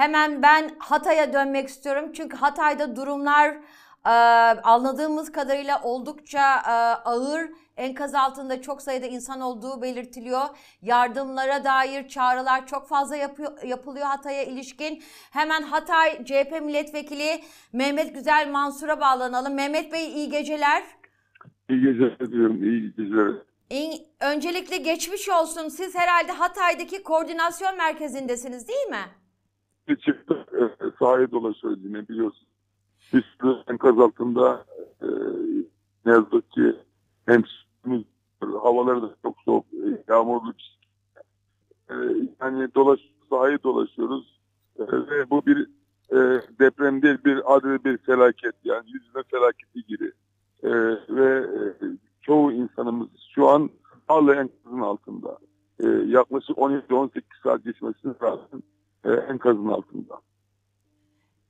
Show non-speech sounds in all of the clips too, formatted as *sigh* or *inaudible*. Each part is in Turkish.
Hemen ben Hatay'a dönmek istiyorum. Çünkü Hatay'da durumlar e, anladığımız kadarıyla oldukça e, ağır. Enkaz altında çok sayıda insan olduğu belirtiliyor. Yardımlara dair çağrılar çok fazla yapıyor, yapılıyor Hatay'a ilişkin. Hemen Hatay CHP milletvekili Mehmet Güzel Mansur'a bağlanalım. Mehmet Bey iyi geceler. İyi geceler diyorum, iyi geceler. Öncelikle geçmiş olsun. Siz herhalde Hatay'daki koordinasyon merkezindesiniz değil mi? Çıktık, e, sahaya dolaşıyoruz yine biliyorsun. Biz de enkaz altında e, ne yazık ki hem havaları da çok soğuk, e, yağmurlu. E, yani dolaş, sahaya dolaşıyoruz. E, ve bu bir e, deprem değil, bir adli bir felaket. Yani yüzüne felaketi gibi. E, ve e, çoğu insanımız şu an hala enkazın altında. E, yaklaşık 17-18 saat geçmesine rağmen e, enkazın altında.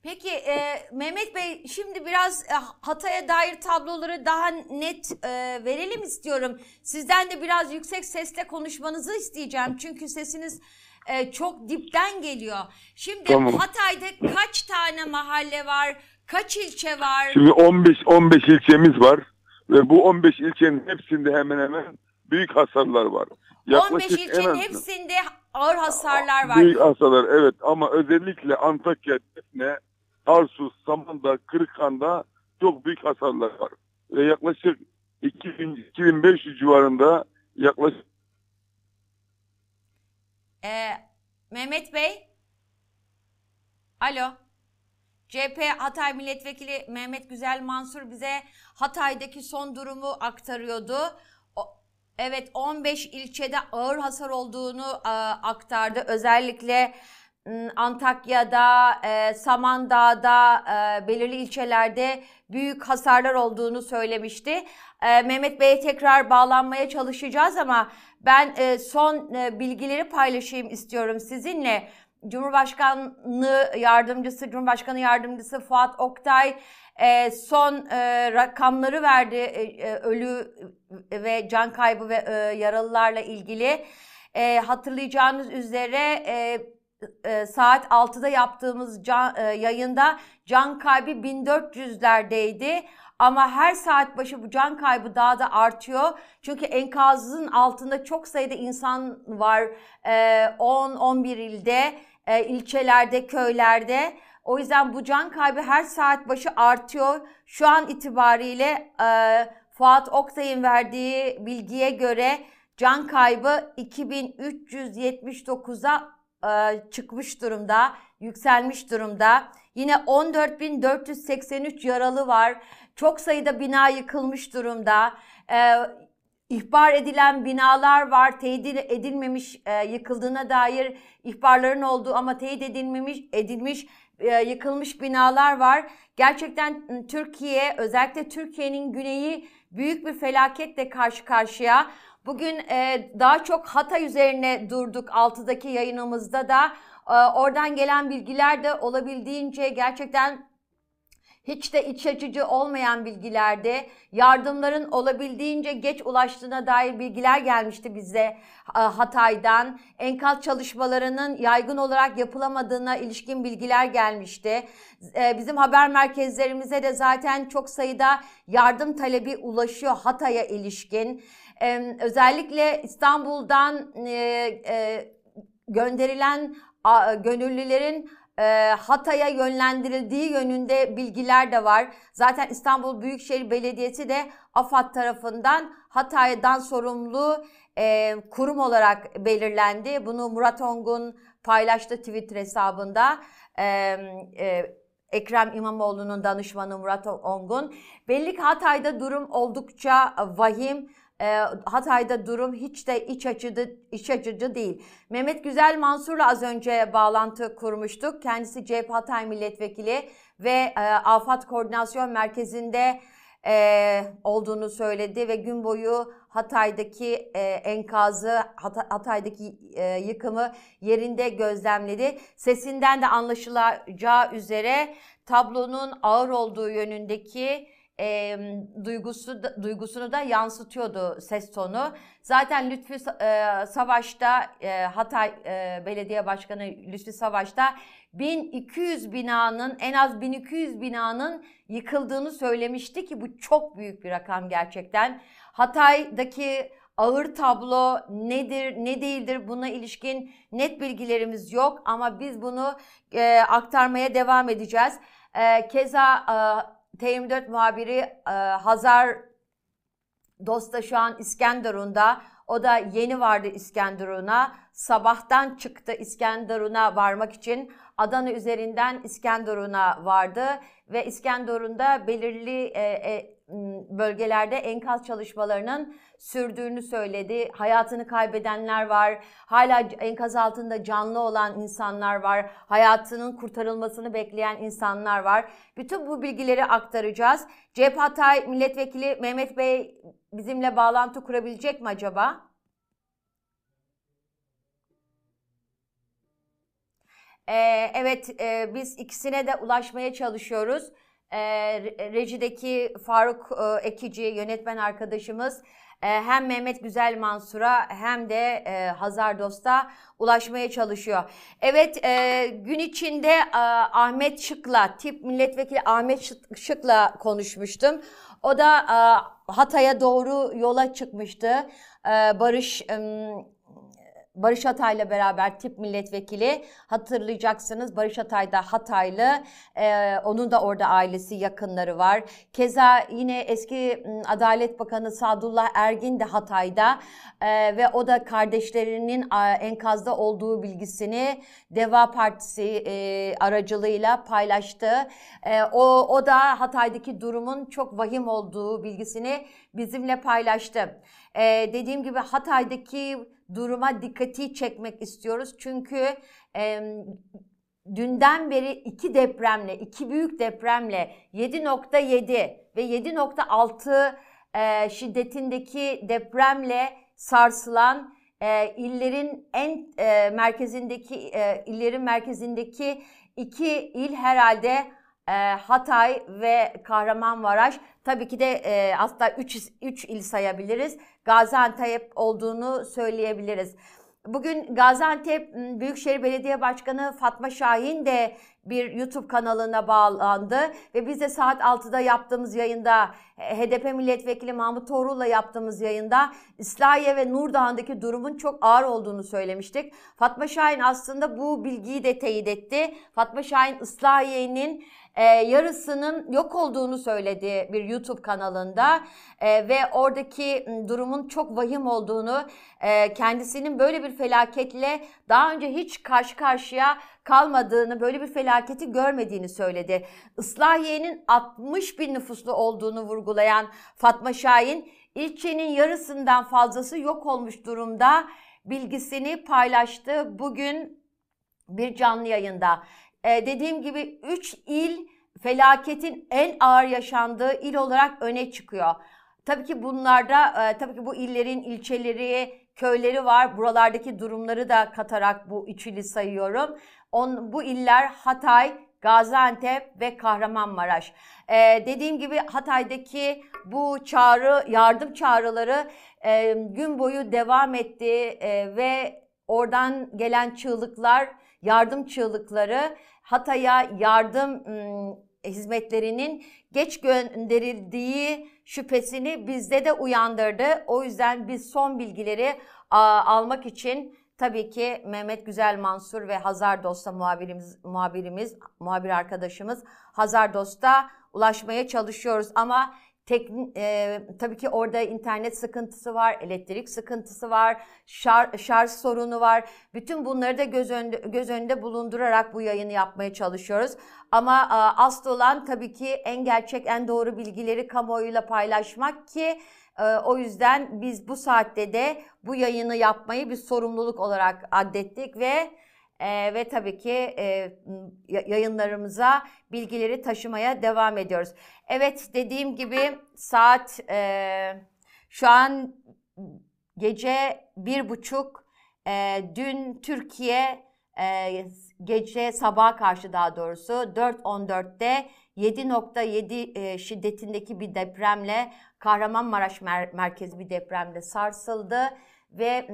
Peki e, Mehmet Bey şimdi biraz e, Hatay'a dair tabloları daha net e, verelim istiyorum. Sizden de biraz yüksek sesle konuşmanızı isteyeceğim. Çünkü sesiniz e, çok dipten geliyor. Şimdi Tamam. Hatay'da kaç tane mahalle var? Kaç ilçe var? Şimdi 15 15 ilçemiz var ve bu 15 ilçenin hepsinde hemen hemen büyük hasarlar var. 15 en ilçenin az- hepsinde ağır hasarlar var. Büyük hasarlar evet ama özellikle Antakya, Defne, Tarsus, Samandağ, Kırıkhan'da çok büyük hasarlar var. Ve yaklaşık 2000, 2500 civarında yaklaşık Ee, Mehmet Bey. Alo. CHP Hatay Milletvekili Mehmet Güzel Mansur bize Hatay'daki son durumu aktarıyordu. Evet 15 ilçede ağır hasar olduğunu e, aktardı. Özellikle Antakya'da, e, Samandağ'da, e, belirli ilçelerde büyük hasarlar olduğunu söylemişti. E, Mehmet Bey'e tekrar bağlanmaya çalışacağız ama ben e, son e, bilgileri paylaşayım istiyorum sizinle. Cumhurbaşkanlığı yardımcısı, Cumhurbaşkanı yardımcısı Fuat Oktay e, son e, rakamları verdi e, e, ölü ve can kaybı ve e, yaralılarla ilgili. E, hatırlayacağınız üzere e, e, saat 6'da yaptığımız can, e, yayında can kaybı 1400'lerdeydi. Ama her saat başı bu can kaybı daha da artıyor. Çünkü enkazın altında çok sayıda insan var. E, 10-11 ilde, e, ilçelerde, köylerde. O yüzden bu can kaybı her saat başı artıyor. Şu an itibariyle e, Fuat Oktay'ın verdiği bilgiye göre can kaybı 2379'a e, çıkmış durumda, yükselmiş durumda. Yine 14.483 yaralı var. Çok sayıda bina yıkılmış durumda. E, ihbar edilen binalar var. Teyit edilmemiş e, yıkıldığına dair ihbarların olduğu ama teyit edilmemiş edilmiş yıkılmış binalar var. Gerçekten m, Türkiye özellikle Türkiye'nin güneyi büyük bir felaketle karşı karşıya. Bugün e, daha çok Hatay üzerine durduk 6'daki yayınımızda da. E, oradan gelen bilgiler de olabildiğince gerçekten hiç de iç açıcı olmayan bilgilerde yardımların olabildiğince geç ulaştığına dair bilgiler gelmişti bize Hatay'dan. Enkaz çalışmalarının yaygın olarak yapılamadığına ilişkin bilgiler gelmişti. E, Bizim haber merkezlerimize de zaten çok sayıda yardım talebi ulaşıyor Hatay'a ilişkin. Özellikle İstanbul'dan e, e, gönderilen gönüllülerin e, Hatay'a yönlendirildiği yönünde bilgiler de var. Zaten İstanbul Büyükşehir Belediyesi de AFAD tarafından Hatay'dan sorumlu e, kurum olarak belirlendi. Bunu Murat Ongun paylaştı Twitter hesabında. E, e, Ekrem İmamoğlu'nun danışmanı Murat Ongun. Belli ki Hatay'da durum oldukça vahim. E, Hatay'da durum hiç de iç açıcı, iç açıcı değil. Mehmet Güzel Mansur'la az önce bağlantı kurmuştuk. Kendisi CHP Hatay Milletvekili ve e, Afat Koordinasyon Merkezi'nde e, olduğunu söyledi ve gün boyu Hatay'daki e, enkazı, Hata- Hatay'daki e, yıkımı yerinde gözlemledi. Sesinden de anlaşılacağı üzere tablonun ağır olduğu yönündeki e, duygusu duygusunu da yansıtıyordu ses tonu. Zaten Lütfü e, Savaş'ta e, Hatay e, Belediye Başkanı Lütfü Savaş'ta 1200 binanın en az 1200 binanın yıkıldığını söylemişti ki bu çok büyük bir rakam gerçekten. Hatay'daki ağır tablo nedir, ne değildir buna ilişkin net bilgilerimiz yok ama biz bunu e, aktarmaya devam edeceğiz. E, keza e, T24 muhabiri e, Hazar Dosta şu an İskenderun'da. O da yeni vardı İskenderun'a. Sabahtan çıktı İskenderun'a varmak için. Adana üzerinden İskenderun'a vardı ve İskenderun'da belirli e, e, bölgelerde enkaz çalışmalarının sürdüğünü söyledi. Hayatını kaybedenler var. Hala enkaz altında canlı olan insanlar var. Hayatının kurtarılmasını bekleyen insanlar var. Bütün bu bilgileri aktaracağız. CHP Hatay Milletvekili Mehmet Bey bizimle bağlantı kurabilecek mi acaba? Ee, evet, e, biz ikisine de ulaşmaya çalışıyoruz. Ee, rejideki Faruk e, Ekici, yönetmen arkadaşımız hem Mehmet Güzel Mansur'a hem de e, Hazar Dost'a ulaşmaya çalışıyor. Evet, e, gün içinde e, Ahmet Şık'la, tip milletvekili Ahmet Şık'la konuşmuştum. O da Hatay'a doğru yola çıkmıştı. Barış... E, Barış Atay'la beraber tip milletvekili hatırlayacaksınız. Barış Atay da Hataylı. Ee, onun da orada ailesi yakınları var. Keza yine eski Adalet Bakanı Sadullah Ergin de Hatay'da ee, ve o da kardeşlerinin enkazda olduğu bilgisini Deva Partisi e, aracılığıyla paylaştı. E, o, o da Hatay'daki durumun çok vahim olduğu bilgisini bizimle paylaştı. E, dediğim gibi Hatay'daki duruma dikkati çekmek istiyoruz. Çünkü e, dünden beri iki depremle, iki büyük depremle 7.7 ve 7.6 e, şiddetindeki depremle sarsılan e, illerin en e, merkezindeki e, illerin merkezindeki iki il herhalde e, Hatay ve Kahramanmaraş. Tabii ki de e, aslında 3 il sayabiliriz. Gaziantep olduğunu söyleyebiliriz. Bugün Gaziantep Büyükşehir Belediye Başkanı Fatma Şahin de bir YouTube kanalına bağlandı ve biz de saat 6'da yaptığımız yayında HDP milletvekili Mahmut Toğrul'la yaptığımız yayında İslahiye ve Nurdağ'ındaki durumun çok ağır olduğunu söylemiştik. Fatma Şahin aslında bu bilgiyi de teyit etti. Fatma Şahin İslahiye'nin e, yarısının yok olduğunu söyledi bir YouTube kanalında e, ve oradaki durumun çok vahim olduğunu, e, kendisinin böyle bir felaketle daha önce hiç karşı karşıya kalmadığını, böyle bir felaketi görmediğini söyledi. Islahiye'nin 60 bin nüfuslu olduğunu vurgulayan Fatma Şahin, ilçenin yarısından fazlası yok olmuş durumda bilgisini paylaştı bugün bir canlı yayında. Ee, dediğim gibi 3 il felaketin en ağır yaşandığı il olarak öne çıkıyor. Tabii ki bunlarda, e, tabii ki bu illerin ilçeleri, köyleri var. Buralardaki durumları da katarak bu üçünü sayıyorum. On, bu iller Hatay, Gaziantep ve Kahramanmaraş. Ee, dediğim gibi Hatay'daki bu çağrı, yardım çağrıları e, gün boyu devam etti e, ve oradan gelen çığlıklar, yardım çığlıkları Hatay'a yardım ım, hizmetlerinin geç gönderildiği şüphesini bizde de uyandırdı. O yüzden biz son bilgileri almak için tabii ki Mehmet Güzel Mansur ve Hazar Dost'a muhabirimiz, muhabirimiz, muhabir arkadaşımız Hazar Dost'a ulaşmaya çalışıyoruz. Ama Tek, e, tabii ki orada internet sıkıntısı var, elektrik sıkıntısı var, şar, şarj sorunu var. Bütün bunları da göz önünde, göz önünde bulundurarak bu yayını yapmaya çalışıyoruz. Ama e, asıl olan tabii ki en gerçek, en doğru bilgileri kamuoyuyla paylaşmak ki e, o yüzden biz bu saatte de bu yayını yapmayı bir sorumluluk olarak addettik ve e, ve tabii ki e, yayınlarımıza bilgileri taşımaya devam ediyoruz. Evet dediğim gibi saat e, şu an gece bir buçuk. E, dün Türkiye e, gece sabaha karşı daha doğrusu 4.14'te 7.7 e, şiddetindeki bir depremle Kahramanmaraş mer- merkezi bir depremde sarsıldı ve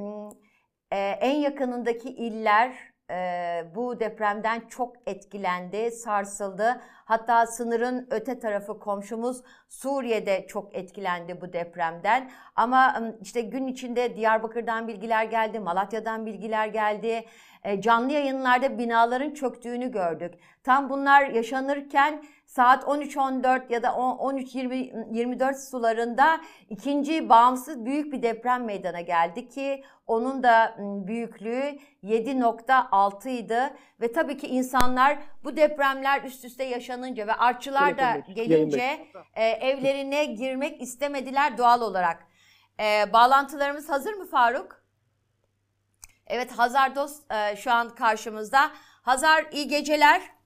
e, en yakınındaki iller e, bu depremden çok etkilendi, sarsıldı. Hatta sınırın öte tarafı komşumuz Suriye'de çok etkilendi bu depremden. Ama işte gün içinde Diyarbakır'dan bilgiler geldi, Malatya'dan bilgiler geldi. E, canlı yayınlarda binaların çöktüğünü gördük. Tam bunlar yaşanırken saat 13.14 ya da 13.24 sularında ikinci bağımsız büyük bir deprem meydana geldi ki onun da büyüklüğü 7.6 idi ve tabii ki insanlar bu depremler üst üste yaşanınca ve artçılar da gelince e, evlerine girmek istemediler doğal olarak. E, bağlantılarımız hazır mı Faruk? Evet Hazar Dost e, şu an karşımızda. Hazar iyi geceler.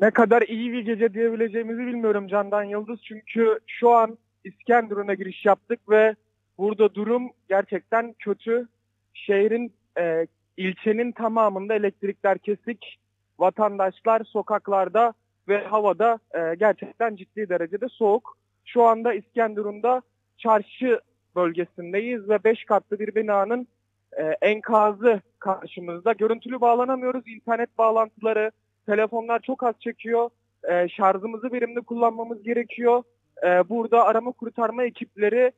Ne kadar iyi bir gece diyebileceğimizi bilmiyorum Candan Yıldız. Çünkü şu an İskenderun'a giriş yaptık ve burada durum gerçekten kötü. Şehrin, e, ilçenin tamamında elektrikler kesik. Vatandaşlar sokaklarda ve havada e, gerçekten ciddi derecede soğuk. Şu anda İskenderun'da çarşı bölgesindeyiz ve 5 katlı bir binanın e, enkazı karşımızda. Görüntülü bağlanamıyoruz. İnternet bağlantıları, telefonlar çok az çekiyor. E, şarjımızı verimli kullanmamız gerekiyor. E, burada arama kurtarma ekipleri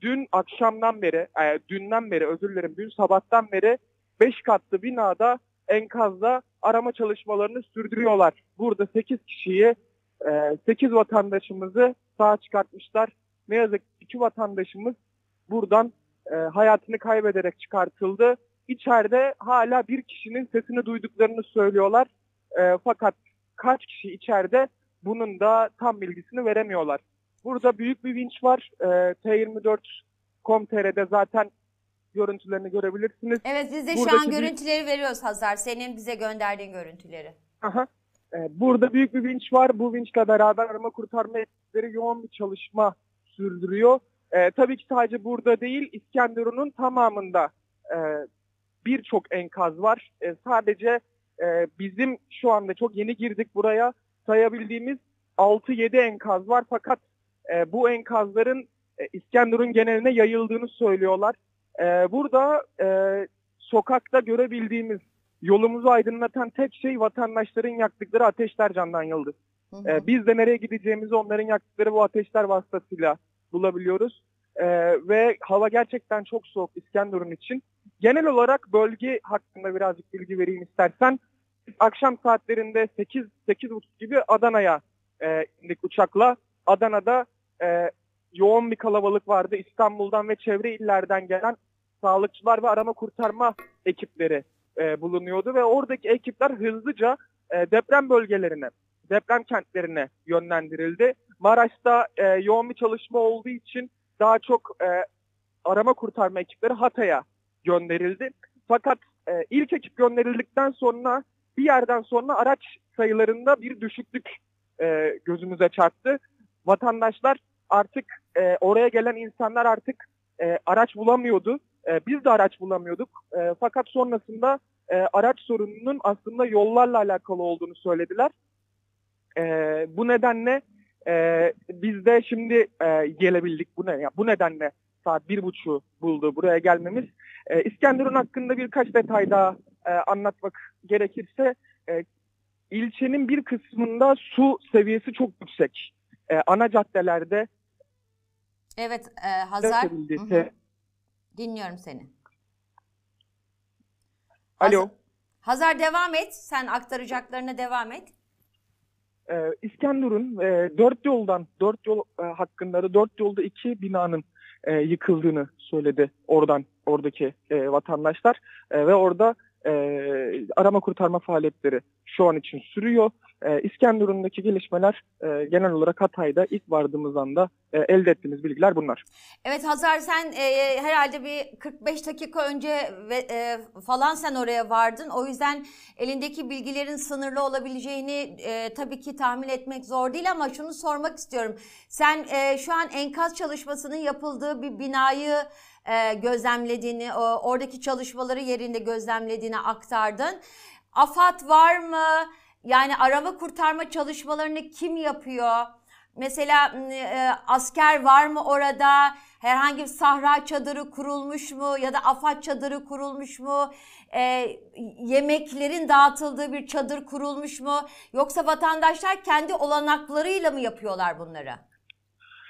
dün akşamdan beri, e, dünden beri özür dilerim, dün sabahtan beri 5 katlı binada enkazda arama çalışmalarını sürdürüyorlar. Burada 8 kişiyi, e, 8 vatandaşımızı sağ çıkartmışlar. Ne yazık ki 2 vatandaşımız buradan e, hayatını kaybederek çıkartıldı. İçeride hala bir kişinin sesini duyduklarını söylüyorlar. E, fakat kaç kişi içeride bunun da tam bilgisini veremiyorlar. Burada büyük bir vinç var. E, T24.com.tr'de zaten görüntülerini görebilirsiniz. Evet biz de şu Buradaki an bir- görüntüleri veriyoruz Hazar. Senin bize gönderdiğin görüntüleri. Aha. E, burada büyük bir vinç var. Bu vinçle beraber arama kurtarma ekipleri yoğun bir çalışma sürdürüyor. E, tabii ki sadece burada değil, İskenderun'un tamamında e, birçok enkaz var. E, sadece e, bizim şu anda çok yeni girdik buraya sayabildiğimiz 6-7 enkaz var. Fakat e, bu enkazların e, İskenderun geneline yayıldığını söylüyorlar. E, burada e, sokakta görebildiğimiz yolumuzu aydınlatan tek şey vatandaşların yaktıkları ateşler Candan Yıldız. Hı hı. Ee, biz de nereye gideceğimizi onların yaktıkları bu ateşler vasıtasıyla bulabiliyoruz. Ee, ve hava gerçekten çok soğuk İskenderun için. Genel olarak bölge hakkında birazcık bilgi vereyim istersen. Akşam saatlerinde 8 8.30 gibi Adana'ya e, indik uçakla. Adana'da e, yoğun bir kalabalık vardı. İstanbul'dan ve çevre illerden gelen sağlıkçılar ve arama kurtarma ekipleri e, bulunuyordu ve oradaki ekipler hızlıca e, deprem bölgelerine deprem kentlerine yönlendirildi. Maraş'ta e, yoğun bir çalışma olduğu için daha çok e, arama kurtarma ekipleri Hatay'a gönderildi. Fakat e, ilk ekip gönderildikten sonra bir yerden sonra araç sayılarında bir düşüklük e, gözümüze çarptı. Vatandaşlar artık e, oraya gelen insanlar artık e, araç bulamıyordu. E, biz de araç bulamıyorduk. E, fakat sonrasında e, araç sorununun aslında yollarla alakalı olduğunu söylediler. E, bu nedenle e, biz de şimdi e, gelebildik. Bu ne? Ya, bu nedenle saat bir buçuğu buldu buraya gelmemiz. E, İskenderun hakkında birkaç detay daha e, anlatmak gerekirse e, ilçenin bir kısmında su seviyesi çok yüksek. E, ana caddelerde Evet e, Hazar. Hı hı. Dinliyorum seni. Alo. Hazar, Hazar devam et. Sen aktaracaklarına devam et. Ee, İskenderun e, dört yoldan dört yol e, hakkında da dört yolda iki binanın e, yıkıldığını söyledi oradan oradaki e, vatandaşlar E, ve orada e, arama kurtarma faaliyetleri şu an için sürüyor. E, İskenderun'daki gelişmeler e, genel olarak Hatay'da ilk vardığımız anda e, elde ettiğimiz bilgiler bunlar. Evet Hazar sen e, herhalde bir 45 dakika önce ve, e, falan sen oraya vardın. O yüzden elindeki bilgilerin sınırlı olabileceğini e, tabii ki tahmin etmek zor değil ama şunu sormak istiyorum. Sen e, şu an enkaz çalışmasının yapıldığı bir binayı e, gözlemlediğini, o- oradaki çalışmaları yerinde gözlemlediğini aktardın. AFAD var mı? Yani arama kurtarma çalışmalarını kim yapıyor? Mesela m, e, asker var mı orada? Herhangi bir sahra çadırı kurulmuş mu ya da afat çadırı kurulmuş mu? E, yemeklerin dağıtıldığı bir çadır kurulmuş mu? Yoksa vatandaşlar kendi olanaklarıyla mı yapıyorlar bunları?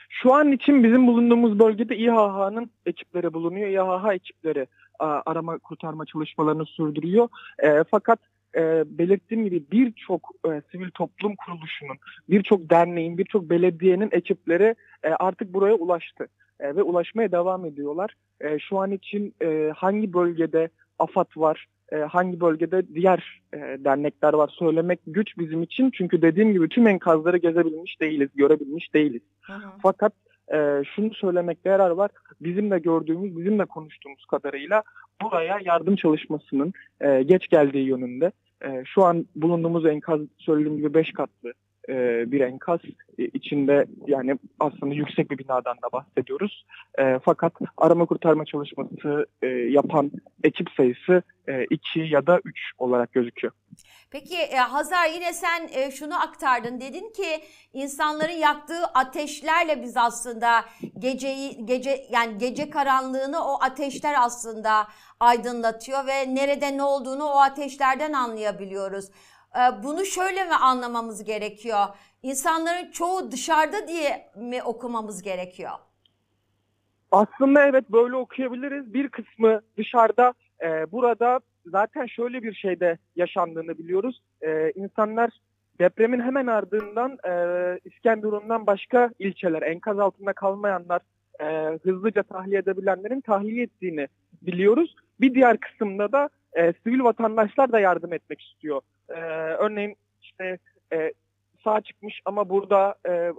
Şu an için bizim bulunduğumuz bölgede İHH'nın ekipleri bulunuyor. İHH ekipleri arama kurtarma çalışmalarını sürdürüyor. E, fakat e, belirttiğim gibi birçok e, sivil toplum kuruluşunun, birçok derneğin, birçok belediyenin ekipleri e, artık buraya ulaştı E, ve ulaşmaya devam ediyorlar. E, şu an için e, hangi bölgede AFAD var, e, hangi bölgede diğer e, dernekler var söylemek güç bizim için. Çünkü dediğim gibi tüm enkazları gezebilmiş değiliz, görebilmiş değiliz. Hı hı. Fakat e, şunu söylemekte yarar var. Bizim de gördüğümüz, bizim de konuştuğumuz kadarıyla buraya yardım çalışmasının e, geç geldiği yönünde. E, şu an bulunduğumuz enkaz söylediğim gibi 5 katlı e, bir enkaz E, içinde yani aslında yüksek bir binadan da bahsediyoruz. E, fakat arama kurtarma çalışması e, yapan ekip sayısı 2 ya da 3 olarak gözüküyor. Peki e, Hazar yine sen e, şunu aktardın. Dedin ki insanların yaktığı ateşlerle biz aslında geceyi gece yani gece karanlığını o ateşler aslında aydınlatıyor ve nerede ne olduğunu o ateşlerden anlayabiliyoruz. E, bunu şöyle mi anlamamız gerekiyor? İnsanların çoğu dışarıda diye mi okumamız gerekiyor? Aslında evet böyle okuyabiliriz. Bir kısmı dışarıda. e, burada zaten şöyle bir şeyde yaşandığını biliyoruz. E, insanlar depremin hemen ardından e, İskenderun'dan başka ilçeler, enkaz altında kalmayanlar, e, hızlıca tahliye edebilenlerin tahliye ettiğini biliyoruz. Bir diğer kısımda da e, sivil vatandaşlar da yardım etmek istiyor. E, örneğin işte e, sağ çıkmış ama burada e,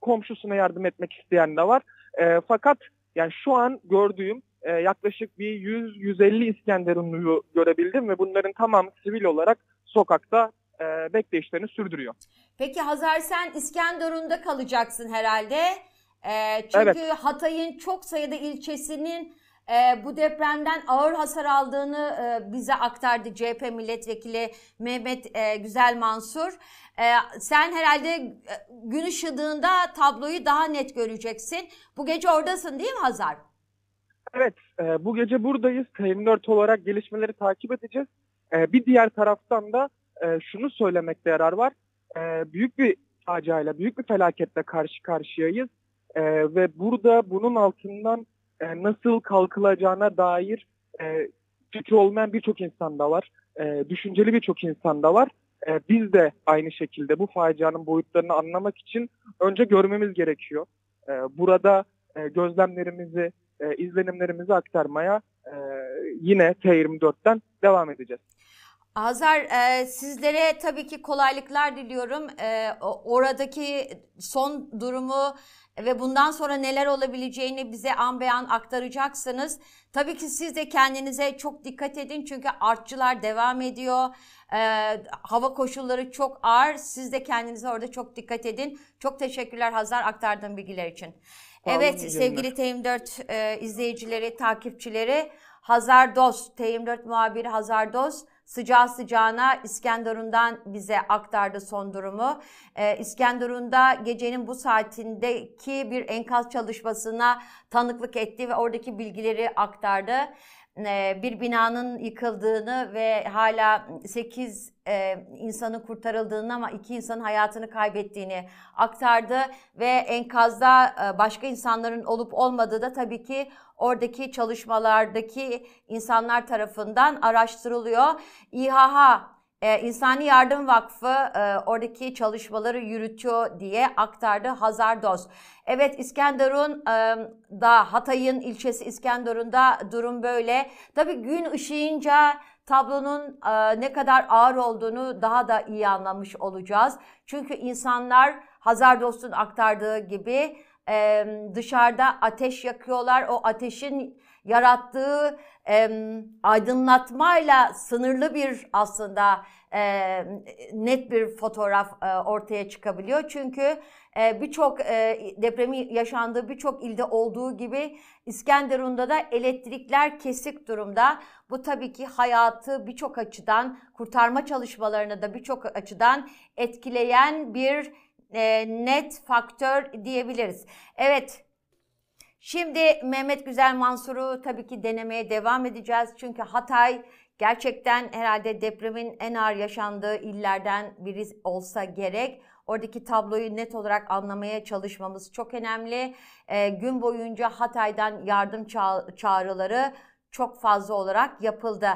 komşusuna yardım etmek isteyen de var. E, fakat yani şu an gördüğüm e, yaklaşık bir 100-150 İskenderunluyu görebildim ve bunların tamamı sivil olarak sokakta e, bekleyişlerini sürdürüyor. Peki Hazar sen İskenderun'da kalacaksın herhalde. Ee, çünkü Hatay'ın çok sayıda ilçesinin e, bu depremden ağır hasar aldığını e, bize aktardı CHP milletvekili Mehmet e, Güzel Mansur. E, sen herhalde e, gün ışıdığında tabloyu daha net göreceksin. Bu gece oradasın değil mi Hazar? Evet, e, bu gece buradayız. T24 olarak gelişmeleri takip edeceğiz. E, bir diğer taraftan da e, şunu söylemekte yarar var. E, büyük bir faciayla, büyük bir felaketle karşı karşıyayız. E, ve burada bunun altından e, nasıl kalkılacağına dair e, fikri olmayan birçok insan da var. E, düşünceli birçok insan da var. E, biz de aynı şekilde bu facianın boyutlarını anlamak için önce görmemiz gerekiyor. E, burada e, gözlemlerimizi, e, izlenimlerimizi aktarmaya e, yine T24'ten devam edeceğiz. Hazar e, sizlere tabii ki kolaylıklar diliyorum. E, oradaki son durumu ve bundan sonra neler olabileceğini bize an be an aktaracaksınız. Tabii ki siz de kendinize çok dikkat edin çünkü artçılar devam ediyor. E, hava koşulları çok ağır. Siz de kendinize orada çok dikkat edin. Çok teşekkürler Hazar aktardığın bilgiler için. Sağ Evet sevgili T24 e, izleyicileri, takipçileri Hazar Dost, T24 muhabiri Hazar Dost sıcağı sıcağına İskenderun'dan bize aktardı son durumu. Ee, İskenderun'da gecenin bu saatindeki bir enkaz çalışmasına tanıklık etti ve oradaki bilgileri aktardı. Bir binanın yıkıldığını ve hala 8 insanın kurtarıldığını ama 2 insanın hayatını kaybettiğini aktardı ve enkazda başka insanların olup olmadığı da tabii ki oradaki çalışmalardaki insanlar tarafından araştırılıyor. İHH e, İnsani Yardım Vakfı e, oradaki çalışmaları yürütüyor diye aktardı Hazar Dost. Evet İskenderun e, da Hatay'ın ilçesi İskenderun'da durum böyle. Tabii gün ışığınca tablonun e, ne kadar ağır olduğunu daha da iyi anlamış olacağız. Çünkü insanlar Hazar Dost'un aktardığı gibi e, dışarıda ateş yakıyorlar. O ateşin yarattığı e, aydınlatmayla sınırlı bir aslında e, net bir fotoğraf e, ortaya çıkabiliyor. Çünkü e, birçok e, depremi yaşandığı birçok ilde olduğu gibi İskenderun'da da elektrikler kesik durumda. Bu tabii ki hayatı birçok açıdan kurtarma çalışmalarını da birçok açıdan etkileyen bir e, net faktör diyebiliriz. Evet Şimdi Mehmet Güzel Mansur'u tabii ki denemeye devam edeceğiz. Çünkü Hatay gerçekten herhalde depremin en ağır yaşandığı illerden biri olsa gerek. Oradaki tabloyu net olarak anlamaya çalışmamız çok önemli. E, gün boyunca Hatay'dan yardım ça- çağrıları çok fazla olarak yapıldı.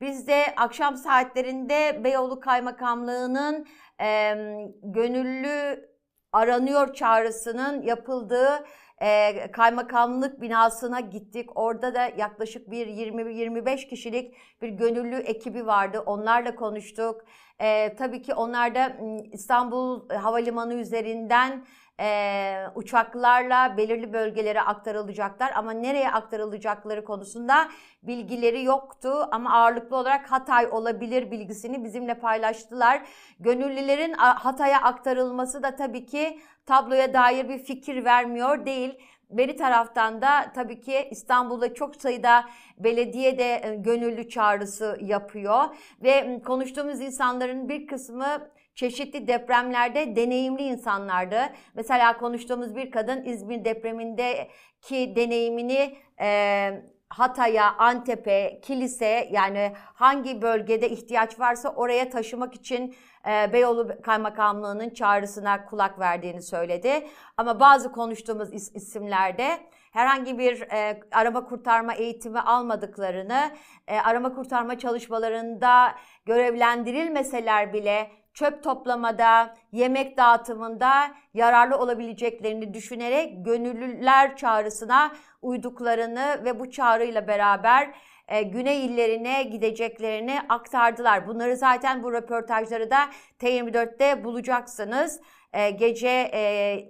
Biz de akşam saatlerinde Beyoğlu Kaymakamlığı'nın e, gönüllü aranıyor çağrısının yapıldığı e, kaymakamlık binasına gittik. Orada da yaklaşık bir 20-25 kişilik bir gönüllü ekibi vardı. Onlarla konuştuk. E, tabii ki onlar da İstanbul Havalimanı üzerinden e, uçaklarla belirli bölgelere aktarılacaklar ama nereye aktarılacakları konusunda bilgileri yoktu ama ağırlıklı olarak Hatay olabilir bilgisini bizimle paylaştılar. Gönüllülerin Hatay'a aktarılması da tabii ki tabloya dair bir fikir vermiyor değil. Beri taraftan da tabii ki İstanbul'da çok sayıda belediye de gönüllü çağrısı yapıyor ve konuştuğumuz insanların bir kısmı çeşitli depremlerde deneyimli insanlardı. Mesela konuştuğumuz bir kadın İzmir depremindeki deneyimini e, Hatay'a, Antep'e, Kilis'e yani hangi bölgede ihtiyaç varsa oraya taşımak için e, Beyoğlu Kaymakamlığı'nın çağrısına kulak verdiğini söyledi. Ama bazı konuştuğumuz is- isimlerde herhangi bir e, arama kurtarma eğitimi almadıklarını, e, arama kurtarma çalışmalarında görevlendirilmeseler bile çöp toplamada, yemek dağıtımında yararlı olabileceklerini düşünerek gönüllüler çağrısına uyduklarını ve bu çağrıyla beraber e, güney illerine gideceklerini aktardılar. Bunları zaten bu röportajları da T24'te bulacaksınız. E, gece e,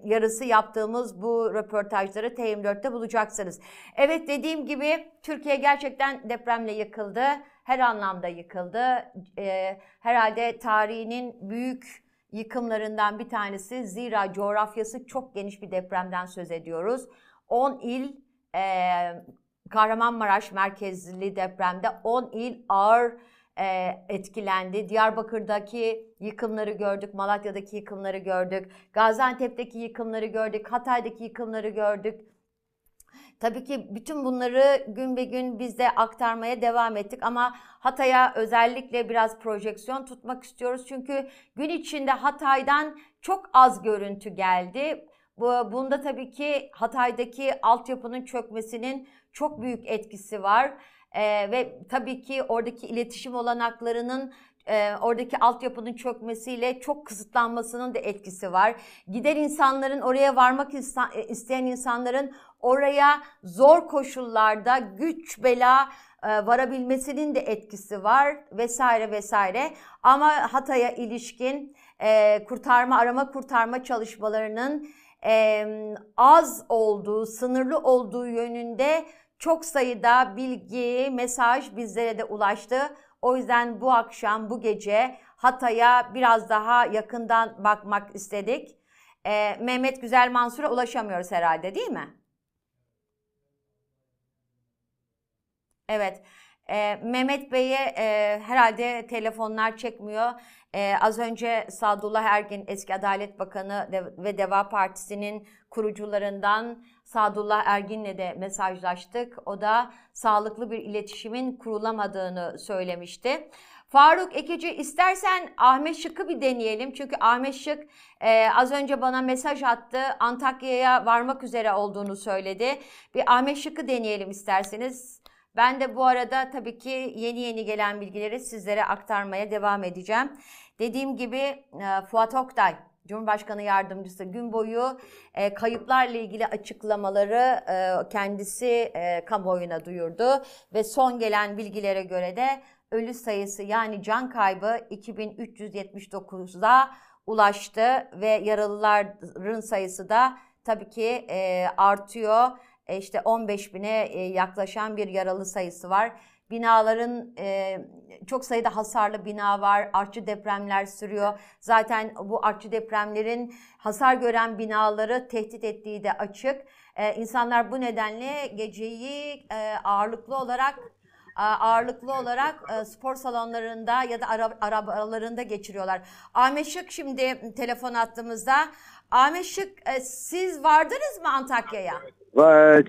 yarısı yaptığımız bu röportajları T24'te bulacaksınız. Evet dediğim gibi Türkiye gerçekten depremle yıkıldı her anlamda yıkıldı. E, herhalde tarihinin büyük yıkımlarından bir tanesi. Zira coğrafyası çok geniş bir depremden söz ediyoruz. 10 il e, Kahramanmaraş merkezli depremde 10 il ağır e, etkilendi. Diyarbakır'daki yıkımları gördük, Malatya'daki yıkımları gördük, Gaziantep'teki yıkımları gördük, Hatay'daki yıkımları gördük. Tabii ki bütün bunları gün be gün biz de aktarmaya devam ettik ama Hatay'a özellikle biraz projeksiyon tutmak istiyoruz. Çünkü gün içinde Hatay'dan çok az görüntü geldi. Bu, bunda tabii ki Hatay'daki altyapının çökmesinin çok büyük etkisi var. Ee, ve tabii ki oradaki iletişim olanaklarının e, oradaki altyapının çökmesiyle çok kısıtlanmasının da etkisi var. Gider insanların oraya varmak isteyen insanların oraya zor koşullarda güç bela e, varabilmesinin de etkisi var vesaire vesaire. Ama Hatay'a ilişkin e, kurtarma arama kurtarma çalışmalarının e, az olduğu, sınırlı olduğu yönünde çok sayıda bilgi, mesaj bizlere de ulaştı. O yüzden bu akşam, bu gece Hatay'a biraz daha yakından bakmak istedik. Ee, Mehmet Güzel Mansur'a ulaşamıyoruz herhalde değil mi? Evet. Ee, Mehmet Bey'e e, herhalde telefonlar çekmiyor. Ee, az önce Sadullah Ergin eski Adalet Bakanı ve Deva Partisi'nin kurucularından Sadullah Ergin'le de mesajlaştık. O da sağlıklı bir iletişimin kurulamadığını söylemişti. Faruk Ekici istersen Ahmet Şık'ı bir deneyelim. Çünkü Ahmet Şık e, az önce bana mesaj attı. Antakya'ya varmak üzere olduğunu söyledi. Bir Ahmet Şık'ı deneyelim isterseniz. Ben de bu arada tabii ki yeni yeni gelen bilgileri sizlere aktarmaya devam edeceğim. Dediğim gibi e, Fuat Oktay Cumhurbaşkanı Yardımcısı gün boyu e, kayıplarla ilgili açıklamaları e, kendisi e, kamuoyuna duyurdu ve son gelen bilgilere göre de ölü sayısı yani can kaybı 2379'da ulaştı ve yaralıların sayısı da tabii ki e, artıyor. E, işte 15 bine e, yaklaşan bir yaralı sayısı var. Binaların e, çok sayıda hasarlı bina var. Artçı depremler sürüyor. Zaten bu artçı depremlerin hasar gören binaları tehdit ettiği de açık. E, insanlar bu nedenle geceyi e, ağırlıklı olarak ağırlıklı olarak spor salonlarında ya da ara, arabalarında geçiriyorlar. Ahmet Şık şimdi telefon attığımızda. Ahmet Şık siz vardınız mı Antakya'ya? Va-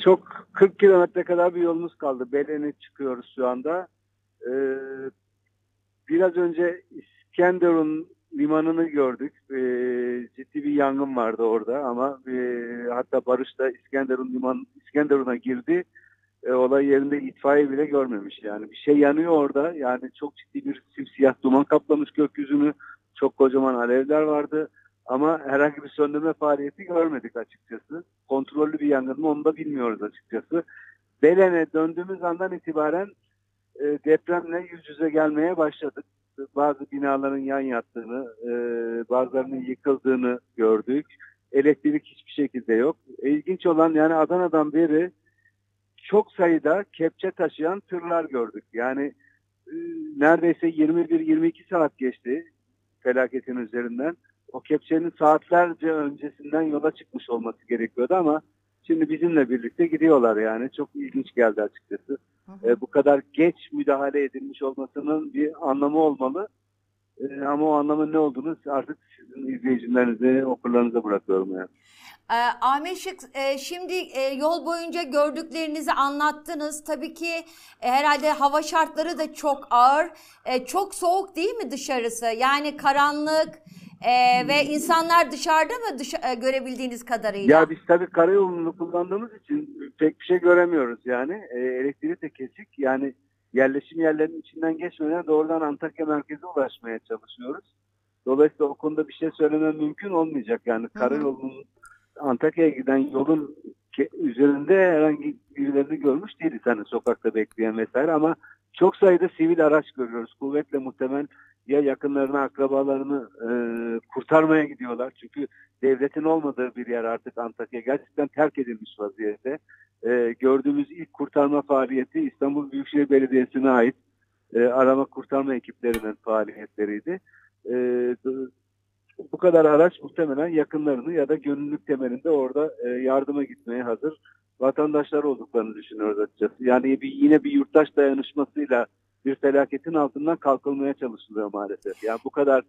Çok 40 kilometre kadar bir yolumuz kaldı. Belen'e çıkıyoruz şu anda. Ee, biraz önce İskenderun limanını gördük. Ee, ciddi bir yangın vardı orada ama e, hatta Barış da İskenderun liman İskenderun'a girdi. E, olay yerinde itfaiye bile görmemiş yani. Bir şey yanıyor orada. Yani çok ciddi bir simsiyah duman kaplamış gökyüzünü. Çok kocaman alevler vardı. Ama herhangi bir söndürme faaliyeti görmedik açıkçası. Kontrollü bir yangın mı onu da bilmiyoruz açıkçası. Belen'e döndüğümüz andan itibaren e, depremle yüz yüze gelmeye başladık. Bazı binaların yan yattığını, e, bazılarının yıkıldığını gördük. Elektrik hiçbir şekilde yok. E, İlginç olan yani Adana'dan beri çok sayıda kepçe taşıyan tırlar gördük. Yani e, neredeyse 21-22 saat geçti felaketin üzerinden o kepçenin saatlerce öncesinden yola çıkmış olması gerekiyordu ama şimdi bizimle birlikte gidiyorlar yani. Çok ilginç geldi açıkçası. E, bu kadar geç müdahale edilmiş olmasının bir anlamı olmalı. E, ama o anlamın ne olduğunu artık sizin izleyicilerinize, okurlarınıza bırakıyorum yani. E, Ahmet Şık e, şimdi e, yol boyunca gördüklerinizi anlattınız. Tabii ki e, herhalde hava şartları da çok ağır. E, çok soğuk değil mi dışarısı? Yani karanlık e, ve insanlar dışarıda mı dışa- e, görebildiğiniz kadarıyla? Ya biz tabii karayolunu kullandığımız için pek bir şey göremiyoruz yani. E, elektriği de kesik. Yani yerleşim yerlerinin içinden geçmeden doğrudan Antakya merkeze ulaşmaya çalışıyoruz. Dolayısıyla o konuda bir şey söylemem mümkün olmayacak. Yani karayolunun Antakya'ya giden yolun üzerinde herhangi birilerini görmüş değiliz. Hani sokakta bekleyen vesaire ama çok sayıda sivil araç görüyoruz. Kuvvetle muhtemel ya yakınlarını, akrabalarını e, kurtarmaya gidiyorlar. Çünkü devletin olmadığı bir yer artık Antakya gerçekten terk edilmiş vaziyette. E, gördüğümüz ilk kurtarma faaliyeti İstanbul Büyükşehir Belediyesi'ne ait e, arama kurtarma ekiplerinin faaliyetleriydi. E, bu kadar araç muhtemelen yakınlarını ya da gönüllülük temelinde orada e, yardıma gitmeye hazır vatandaşlar olduklarını düşünüyoruz açıkçası. Yani bir, yine bir yurttaş dayanışmasıyla bir felaketin altından kalkılmaya çalışılıyor maalesef. Yani bu kadar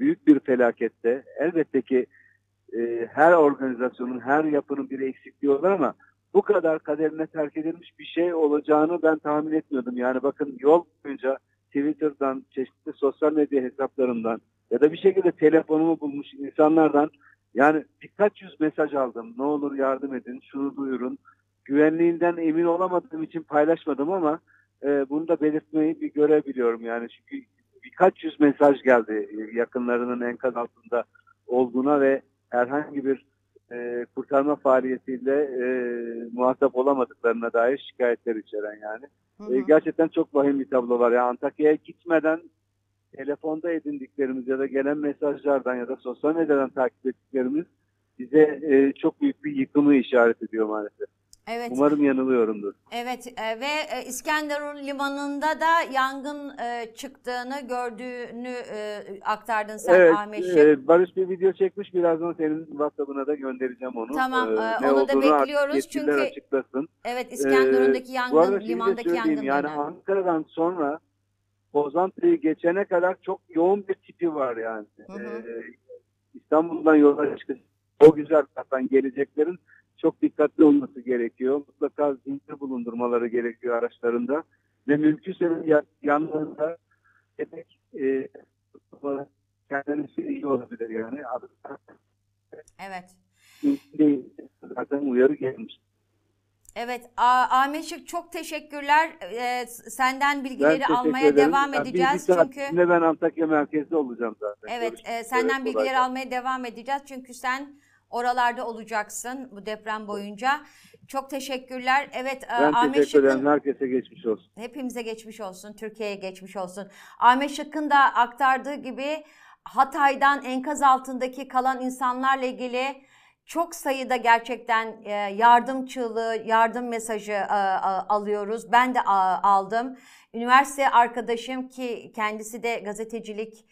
büyük bir felakette elbette ki e, her organizasyonun, her yapının bir eksikliği olur ama bu kadar kaderine terk edilmiş bir şey olacağını ben tahmin etmiyordum. Yani bakın yol boyunca Twitter'dan, çeşitli sosyal medya hesaplarından ya da bir şekilde telefonumu bulmuş insanlardan yani birkaç yüz mesaj aldım. Ne olur yardım edin, şunu duyurun. Güvenliğinden emin olamadığım için paylaşmadım ama e, bunu da belirtmeyi bir görebiliyorum. Yani çünkü birkaç yüz mesaj geldi yakınlarının enkaz altında olduğuna ve herhangi bir e, kurtarma faaliyetiyle e, muhatap olamadıklarına dair şikayetler içeren yani. Hı E, hı. gerçekten çok vahim bir tablo var. Yani Antakya'ya gitmeden telefonda edindiklerimiz ya da gelen mesajlardan ya da sosyal medyadan takip ettiklerimiz bize e, çok büyük bir yıkımı işaret ediyor maalesef. Evet. Umarım yanılıyorumdur. Evet e, ve e, İskenderun limanında da yangın e, çıktığını gördüğünü e, aktardın sen evet, Ahmet Şık. e, Barış bir video çekmiş. Birazdan senin WhatsApp'ına da göndereceğim onu. Tamam, E, e, ne onu da bekliyoruz çünkü açıklasın. Evet İskenderun'daki Ee, bu yangın, de limandaki yangın. Yani. Ankara'dan sonra Pozantı'yı geçene kadar çok yoğun bir tipi var yani. Hı hı. Ee, İstanbul'dan yola çıkıp o güzel taraftan geleceklerin çok dikkatli olması gerekiyor. Mutlaka zincir bulundurmaları gerekiyor araçlarında. Ve mümkünse ya- yanlarında yedek e, kendisi iyi olabilir yani. Evet. Değil. Zaten uyarı gelmiş. Evet A- Ahmet Şık çok teşekkürler. Ee, senden bilgileri teşekkür almaya ederim. devam Yani edeceğiz bir çünkü. içinde ben Antakya merkezde olacağım zaten. Evet, e, senden kolay bilgileri gelsin. almaya devam edeceğiz çünkü sen oralarda olacaksın bu deprem boyunca. Çok teşekkürler. Evet, e, Ben Ahmet teşekkür ederim. Şık'ın Herkese geçmiş olsun. hepimize geçmiş olsun, Türkiye'ye geçmiş olsun. Ahmet Şık'ın da aktardığı gibi Hatay'dan enkaz altındaki kalan insanlarla ilgili çok sayıda gerçekten e, yardım çığlığı, yardım mesajı e, alıyoruz. Ben de aldım. Üniversite arkadaşım ki kendisi de gazetecilik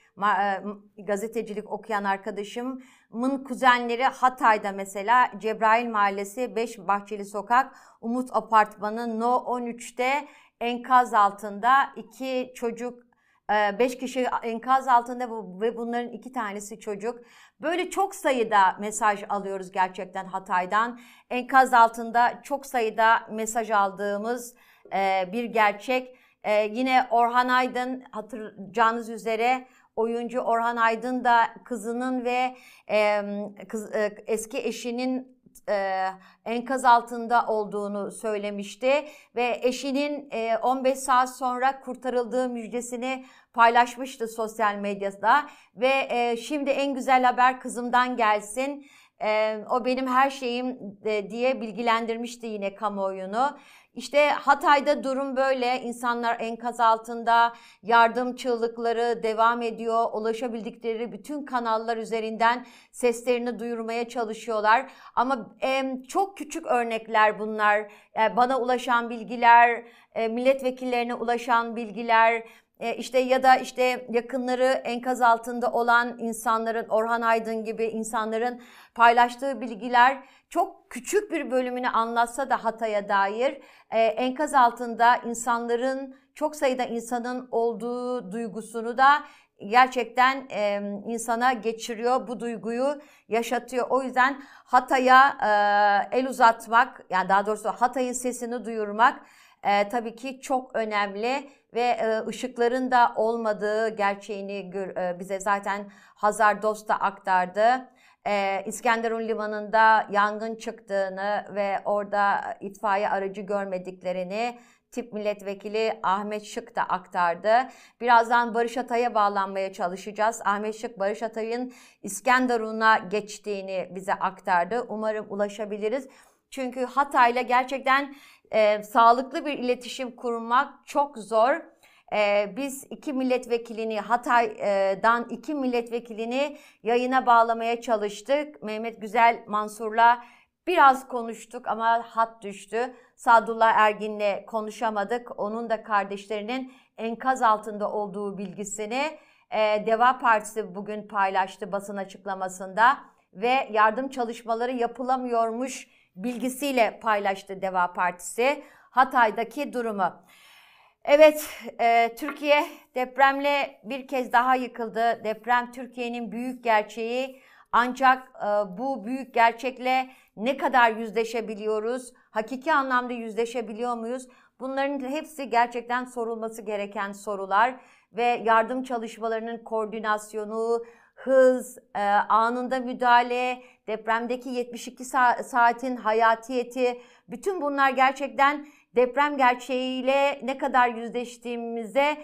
e, gazetecilik okuyan arkadaşımın kuzenleri Hatay'da mesela Cebrail Mahallesi 5 Bahçeli Sokak Umut Apartmanı No 13'te enkaz altında iki çocuk e, Beş kişi enkaz altında ve bunların iki tanesi çocuk. Böyle çok sayıda mesaj alıyoruz gerçekten Hatay'dan. Enkaz altında çok sayıda mesaj aldığımız e, bir gerçek. E, yine Orhan Aydın hatırlayacağınız üzere oyuncu Orhan Aydın da kızının ve kız, e, eski eşinin e, enkaz altında olduğunu söylemişti ve eşinin e, 15 saat sonra kurtarıldığı müjdesini paylaşmıştı sosyal medyada ve e, şimdi en güzel haber kızımdan gelsin. E, o benim her şeyim e, diye bilgilendirmişti yine kamuoyunu. İşte Hatay'da durum böyle. İnsanlar enkaz altında yardım çığlıkları devam ediyor. Ulaşabildikleri bütün kanallar üzerinden seslerini duyurmaya çalışıyorlar. Ama e, çok küçük örnekler bunlar. E, bana ulaşan bilgiler, e, milletvekillerine ulaşan bilgiler, e, işte ya da işte yakınları enkaz altında olan insanların Orhan Aydın gibi insanların paylaştığı bilgiler çok küçük bir bölümünü anlatsa da Hatay'a dair e, enkaz altında insanların çok sayıda insanın olduğu duygusunu da gerçekten e, insana geçiriyor, bu duyguyu yaşatıyor. O yüzden Hatay'a e, el uzatmak, yani daha doğrusu Hatay'ın sesini duyurmak e, tabii ki çok önemli ve e, ışıkların da olmadığı gerçeğini gör, e, bize zaten Hazar Dost da aktardı. E, İskenderun Limanı'nda yangın çıktığını ve orada itfaiye aracı görmediklerini tip milletvekili Ahmet Şık da aktardı. Birazdan Barış Atay'a bağlanmaya çalışacağız. Ahmet Şık Barış Atay'ın İskenderun'a geçtiğini bize aktardı. Umarım ulaşabiliriz. Çünkü Hatay'la gerçekten e, sağlıklı bir iletişim kurmak çok zor. E, biz iki milletvekilini Hatay'dan iki milletvekilini yayına bağlamaya çalıştık. Mehmet Güzel Mansur'la biraz konuştuk ama hat düştü. Sadullah Ergin'le konuşamadık. Onun da kardeşlerinin enkaz altında olduğu bilgisini e, Deva Partisi bugün paylaştı basın açıklamasında ve yardım çalışmaları yapılamıyormuş bilgisiyle paylaştı Deva Partisi Hatay'daki durumu. Evet, e, Türkiye depremle bir kez daha yıkıldı. Deprem Türkiye'nin büyük gerçeği. Ancak e, bu büyük gerçekle ne kadar yüzleşebiliyoruz? Hakiki anlamda yüzleşebiliyor muyuz? Bunların hepsi gerçekten sorulması gereken sorular ve yardım çalışmalarının koordinasyonu, hız, e, anında müdahale, depremdeki 72 sa- saatin hayatiyeti, bütün bunlar gerçekten deprem gerçeğiyle ne kadar yüzleştiğimize,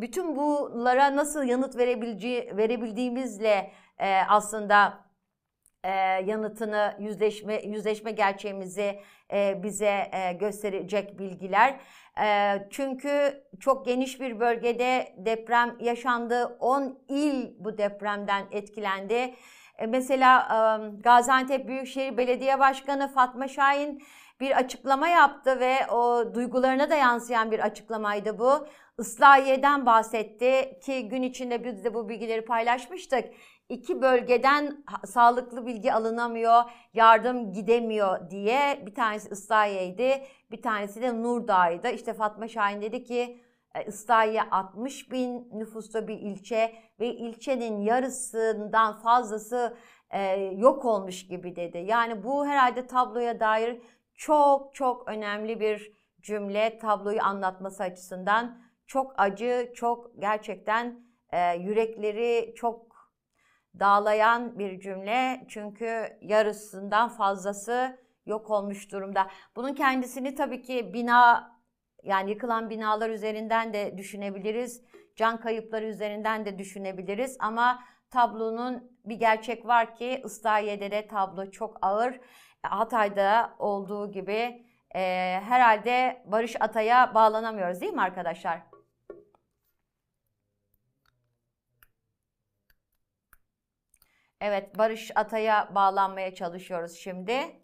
bütün bunlara nasıl yanıt verebileceği, verebildiğimizle e, aslında e, yanıtını yüzleşme yüzleşme gerçeğimizi e, bize gösterecek bilgiler. Çünkü çok geniş bir bölgede deprem yaşandı. 10 il bu depremden etkilendi. Mesela Gaziantep Büyükşehir Belediye Başkanı Fatma Şahin bir açıklama yaptı ve o duygularına da yansıyan bir açıklamaydı bu. Islahiye'den bahsetti ki gün içinde biz de bu bilgileri paylaşmıştık. İki bölgeden sağlıklı bilgi alınamıyor, yardım gidemiyor diye bir tanesi Islahiye'ydi, bir tanesi de Nurdağ'ydı. İşte Fatma Şahin dedi ki e, Islahiye 60 bin nüfuslu bir ilçe ve ilçenin yarısından fazlası e, yok olmuş gibi dedi. Yani bu herhalde tabloya dair çok çok önemli bir cümle tabloyu anlatması açısından. Çok acı, çok gerçekten e, yürekleri çok dağlayan bir cümle. Çünkü yarısından fazlası yok olmuş durumda. Bunun kendisini tabii ki bina yani yıkılan binalar üzerinden de düşünebiliriz. Can kayıpları üzerinden de düşünebiliriz ama tablonun bir gerçek var ki Islahiye'de de tablo çok ağır. Hatay'da olduğu gibi e, herhalde Barış Atay'a bağlanamıyoruz değil mi arkadaşlar? Evet, Barış Atay'a bağlanmaya çalışıyoruz şimdi.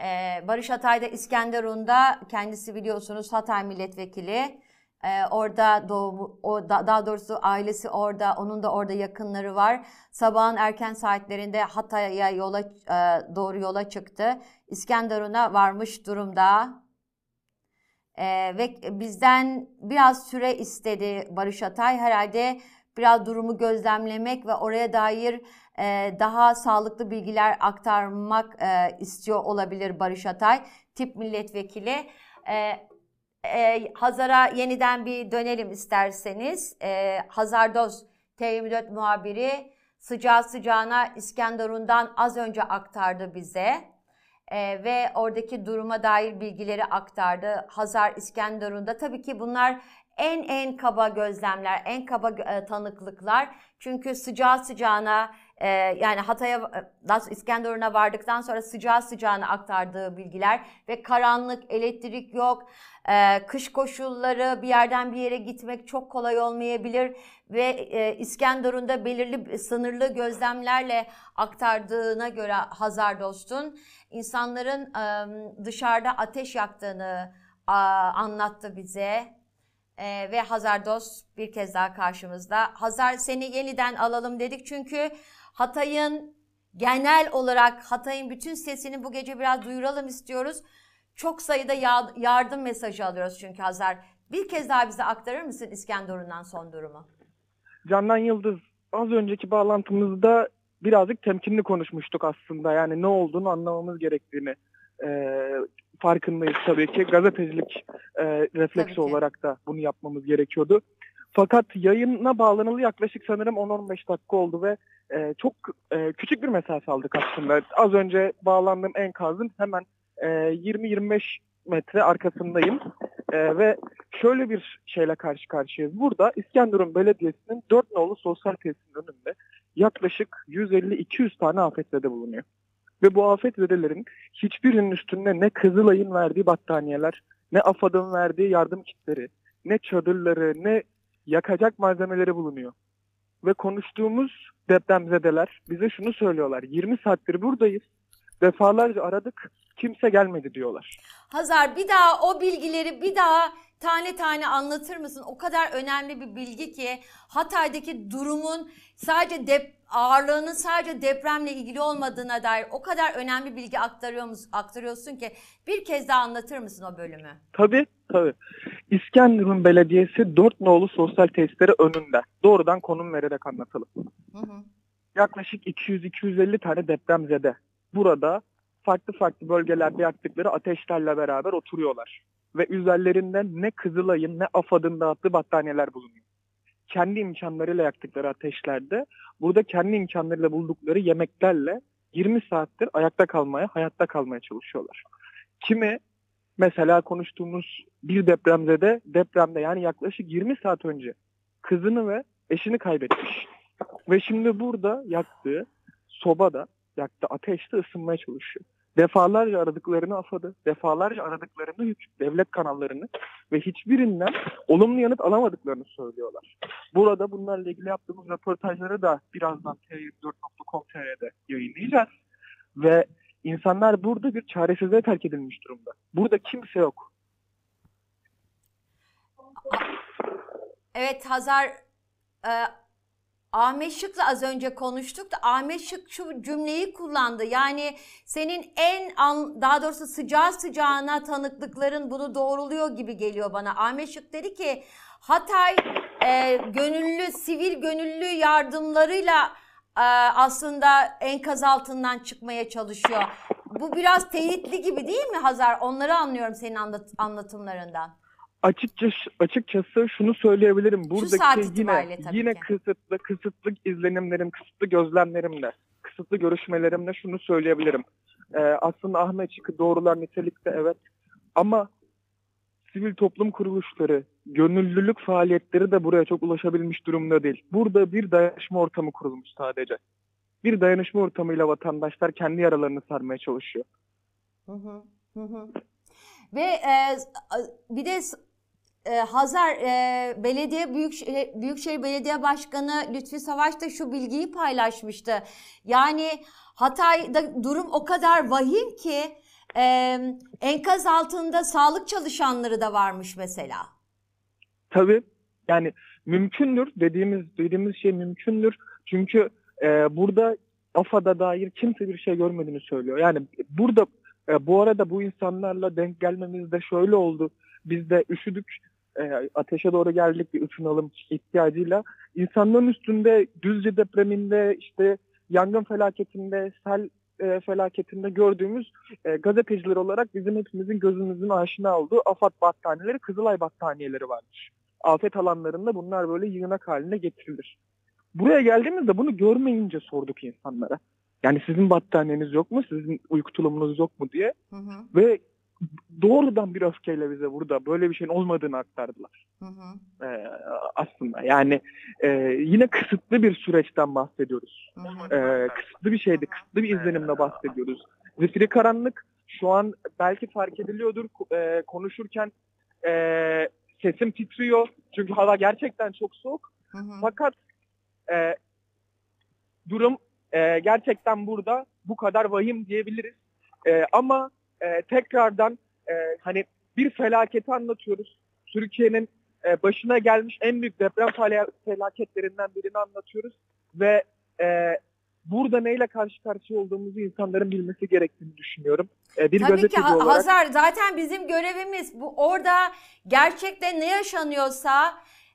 Ee, Barış Atay da İskenderun'da kendisi biliyorsunuz Hatay milletvekili. Ee, orada doğumu, o da- daha doğrusu ailesi orada, onun da orada yakınları var. Sabahın erken saatlerinde Hatay'a yola e, doğru yola çıktı. İskenderun'a varmış durumda. Ee, ve bizden biraz süre istedi Barış Atay. Herhalde biraz durumu gözlemlemek ve oraya dair e, daha sağlıklı bilgiler aktarmak e, istiyor olabilir Barış Atay. Tip milletvekili. E, e, Hazar'a yeniden bir dönelim isterseniz. E, Hazardoz TV24 muhabiri sıcağı sıcağına İskenderun'dan az önce aktardı bize. Ee, ve oradaki duruma dair bilgileri aktardı. Hazar İskenderun'da tabii ki bunlar en en kaba gözlemler, en kaba e, tanıklıklar. Çünkü sıcağı sıcağına e, yani Hatay'a, İskenderun'a vardıktan sonra sıcağı sıcağına aktardığı bilgiler ve karanlık, elektrik yok, e, kış koşulları, bir yerden bir yere gitmek çok kolay olmayabilir ve e, İskenderun'da belirli sınırlı gözlemlerle aktardığına göre Hazar Dost'un insanların e, dışarıda ateş yaktığını a, anlattı bize. E, ve Hazar Dost bir kez daha karşımızda. Hazar seni yeniden alalım dedik çünkü Hatay'ın genel olarak Hatay'ın bütün sesini bu gece biraz duyuralım istiyoruz. Çok sayıda ya- yardım mesajı alıyoruz çünkü Hazar. Bir kez daha bize aktarır mısın İskenderun'dan son durumu? Candan Yıldız az önceki bağlantımızda birazcık temkinli konuşmuştuk aslında. Yani ne olduğunu anlamamız gerektiğini e, farkındayız tabii ki. Gazetecilik e, refleksi olarak da bunu yapmamız gerekiyordu. Fakat yayına bağlanalı yaklaşık sanırım 10-15 dakika oldu ve e, çok e, küçük bir mesafe aldık aslında. Az önce bağlandığım enkazın hemen e, 20-25 metre arkasındayım. E, ve şöyle bir şeyle karşı karşıyayız. Burada İskenderun Belediyesi'nin 4 nolu sosyal tesisinin önünde yaklaşık 150-200 tane afetzede bulunuyor. Ve bu afetzedelerin hiçbirinin üstünde ne Kızılay'ın verdiği battaniyeler, ne AFAD'ın verdiği yardım kitleri, ne çadırları, ne yakacak malzemeleri bulunuyor. Ve konuştuğumuz depremzedeler bize şunu söylüyorlar. 20 saattir buradayız. Defalarca aradık. Kimse gelmedi diyorlar. Hazar bir daha o bilgileri bir daha tane tane anlatır mısın? O kadar önemli bir bilgi ki Hatay'daki durumun sadece dep ağırlığının sadece depremle ilgili olmadığına dair o kadar önemli bilgi aktarıyor aktarıyorsun ki bir kez daha anlatır mısın o bölümü? Tabii tabii. İskenderun Belediyesi 4 nolu sosyal tesisleri önünde. Doğrudan konum vererek anlatalım. Hı hı. Yaklaşık 200-250 tane depremzede. Burada farklı farklı bölgelerde yaktıkları ateşlerle beraber oturuyorlar. Ve üzerlerinde ne Kızılay'ın ne AFAD'ın dağıttığı battaniyeler bulunuyor. Kendi imkanlarıyla yaktıkları ateşlerde burada kendi imkanlarıyla buldukları yemeklerle 20 saattir ayakta kalmaya, hayatta kalmaya çalışıyorlar. Kimi mesela konuştuğumuz bir depremzede depremde yani yaklaşık 20 saat önce kızını ve eşini kaybetmiş. Ve şimdi burada yaktığı sobada, yaktığı ateşte ısınmaya çalışıyor. Defalarca aradıklarını afadı, defalarca aradıklarını devlet kanallarını ve hiçbirinden olumlu yanıt alamadıklarını söylüyorlar. Burada bunlarla ilgili yaptığımız röportajları da birazdan t24.com.tr'de yayınlayacağız. Ve insanlar burada bir çaresizliğe terk edilmiş durumda. Burada kimse yok. Evet Hazar e, Ahmet Şık'la az önce konuştuk da Ahmet Şık şu cümleyi kullandı. Yani senin en daha doğrusu sıcağı sıcağına tanıklıkların bunu doğruluyor gibi geliyor bana. Ahmet Şık dedi ki Hatay e, gönüllü sivil gönüllü yardımlarıyla e, aslında enkaz altından çıkmaya çalışıyor. Bu biraz teyitli gibi değil mi Hazar? Onları anlıyorum senin anlat, anlatımlarından. Açıkça açıkçası şunu söyleyebilirim. Buradaki itibariyle yine yine ki. kısıtlı kısıtlı izlenimlerim, kısıtlı gözlemlerimle, kısıtlı görüşmelerimle şunu söyleyebilirim. Ee, aslında Ahmet Şık'ı doğrular nitelikte evet ama sivil toplum kuruluşları, gönüllülük faaliyetleri de buraya çok ulaşabilmiş durumda değil. Burada bir dayanışma ortamı kurulmuş sadece. Bir dayanışma ortamıyla vatandaşlar kendi yaralarını sarmaya çalışıyor. Hı hı, hı hı. Ve e, bir de e, Hazar e, Belediye Büyükşehir, Büyükşehir Belediye Başkanı Lütfi Savaş da şu bilgiyi paylaşmıştı. Yani Hatay'da durum o kadar vahim ki e, enkaz altında sağlık çalışanları da varmış mesela. Tabii yani mümkündür dediğimiz dediğimiz şey mümkündür. Çünkü e, burada AFAD'a dair kimse bir şey görmediğini söylüyor. Yani burada e, bu arada bu insanlarla denk gelmemiz de şöyle oldu. Biz de üşüdük. E, ateşe doğru geldik bir ısınalım ihtiyacıyla. İnsanların üstünde Düzce depreminde işte yangın felaketinde, sel e, felaketinde gördüğümüz e, gazeteciler olarak bizim hepimizin gözümüzün aşina olduğu AFAD battaniyeleri, Kızılay battaniyeleri vardır. Afet alanlarında bunlar böyle yığınak haline getirilir. Buraya geldiğimizde bunu görmeyince sorduk insanlara. Yani sizin battaniyeniz yok mu, sizin uyku tulumunuz yok mu diye. Hı hı, Ve doğrudan bir öfkeyle bize burada böyle bir şeyin olmadığını aktardılar hı hı, e, aslında. Yani e, yine kısıtlı bir süreçten bahsediyoruz. hı hı. E, kısıtlı bir şeydi, kısıtlı bir izlenimle bahsediyoruz. Zifiri karanlık şu an belki fark ediliyordur e, konuşurken e, sesim titriyor. Çünkü hava gerçekten çok soğuk. Hı hı. Fakat e, durum e, gerçekten burada bu kadar vahim diyebiliriz. E, ama e, tekrardan e, hani bir felaketi anlatıyoruz. Türkiye'nin e, başına gelmiş en büyük deprem fela- felaketlerinden birini anlatıyoruz ve e, burada neyle karşı karşıya olduğumuzu insanların bilmesi gerektiğini düşünüyorum. E, bir Tabii ki gazeteci olarak Hazar zaten bizim görevimiz bu orada gerçekten ne yaşanıyorsa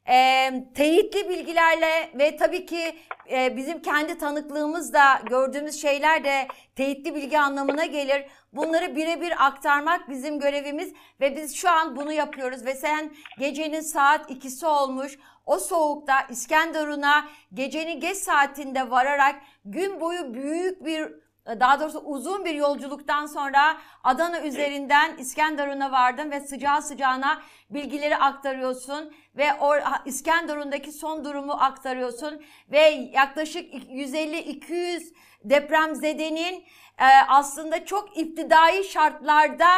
e, teyitli bilgilerle ve tabii ki e, bizim kendi tanıklığımızda gördüğümüz şeyler de teyitli bilgi anlamına gelir. Bunları birebir aktarmak bizim görevimiz ve biz şu an bunu yapıyoruz ve sen gecenin saat ikisi olmuş o soğukta İskenderun'a gecenin geç saatinde vararak gün boyu büyük bir daha doğrusu uzun bir yolculuktan sonra Adana üzerinden İskenderun'a vardın ve sıcağı sıcağına bilgileri aktarıyorsun ve o İskenderun'daki son durumu aktarıyorsun ve yaklaşık 150-200 depremzedenin e, aslında çok iptidai şartlarda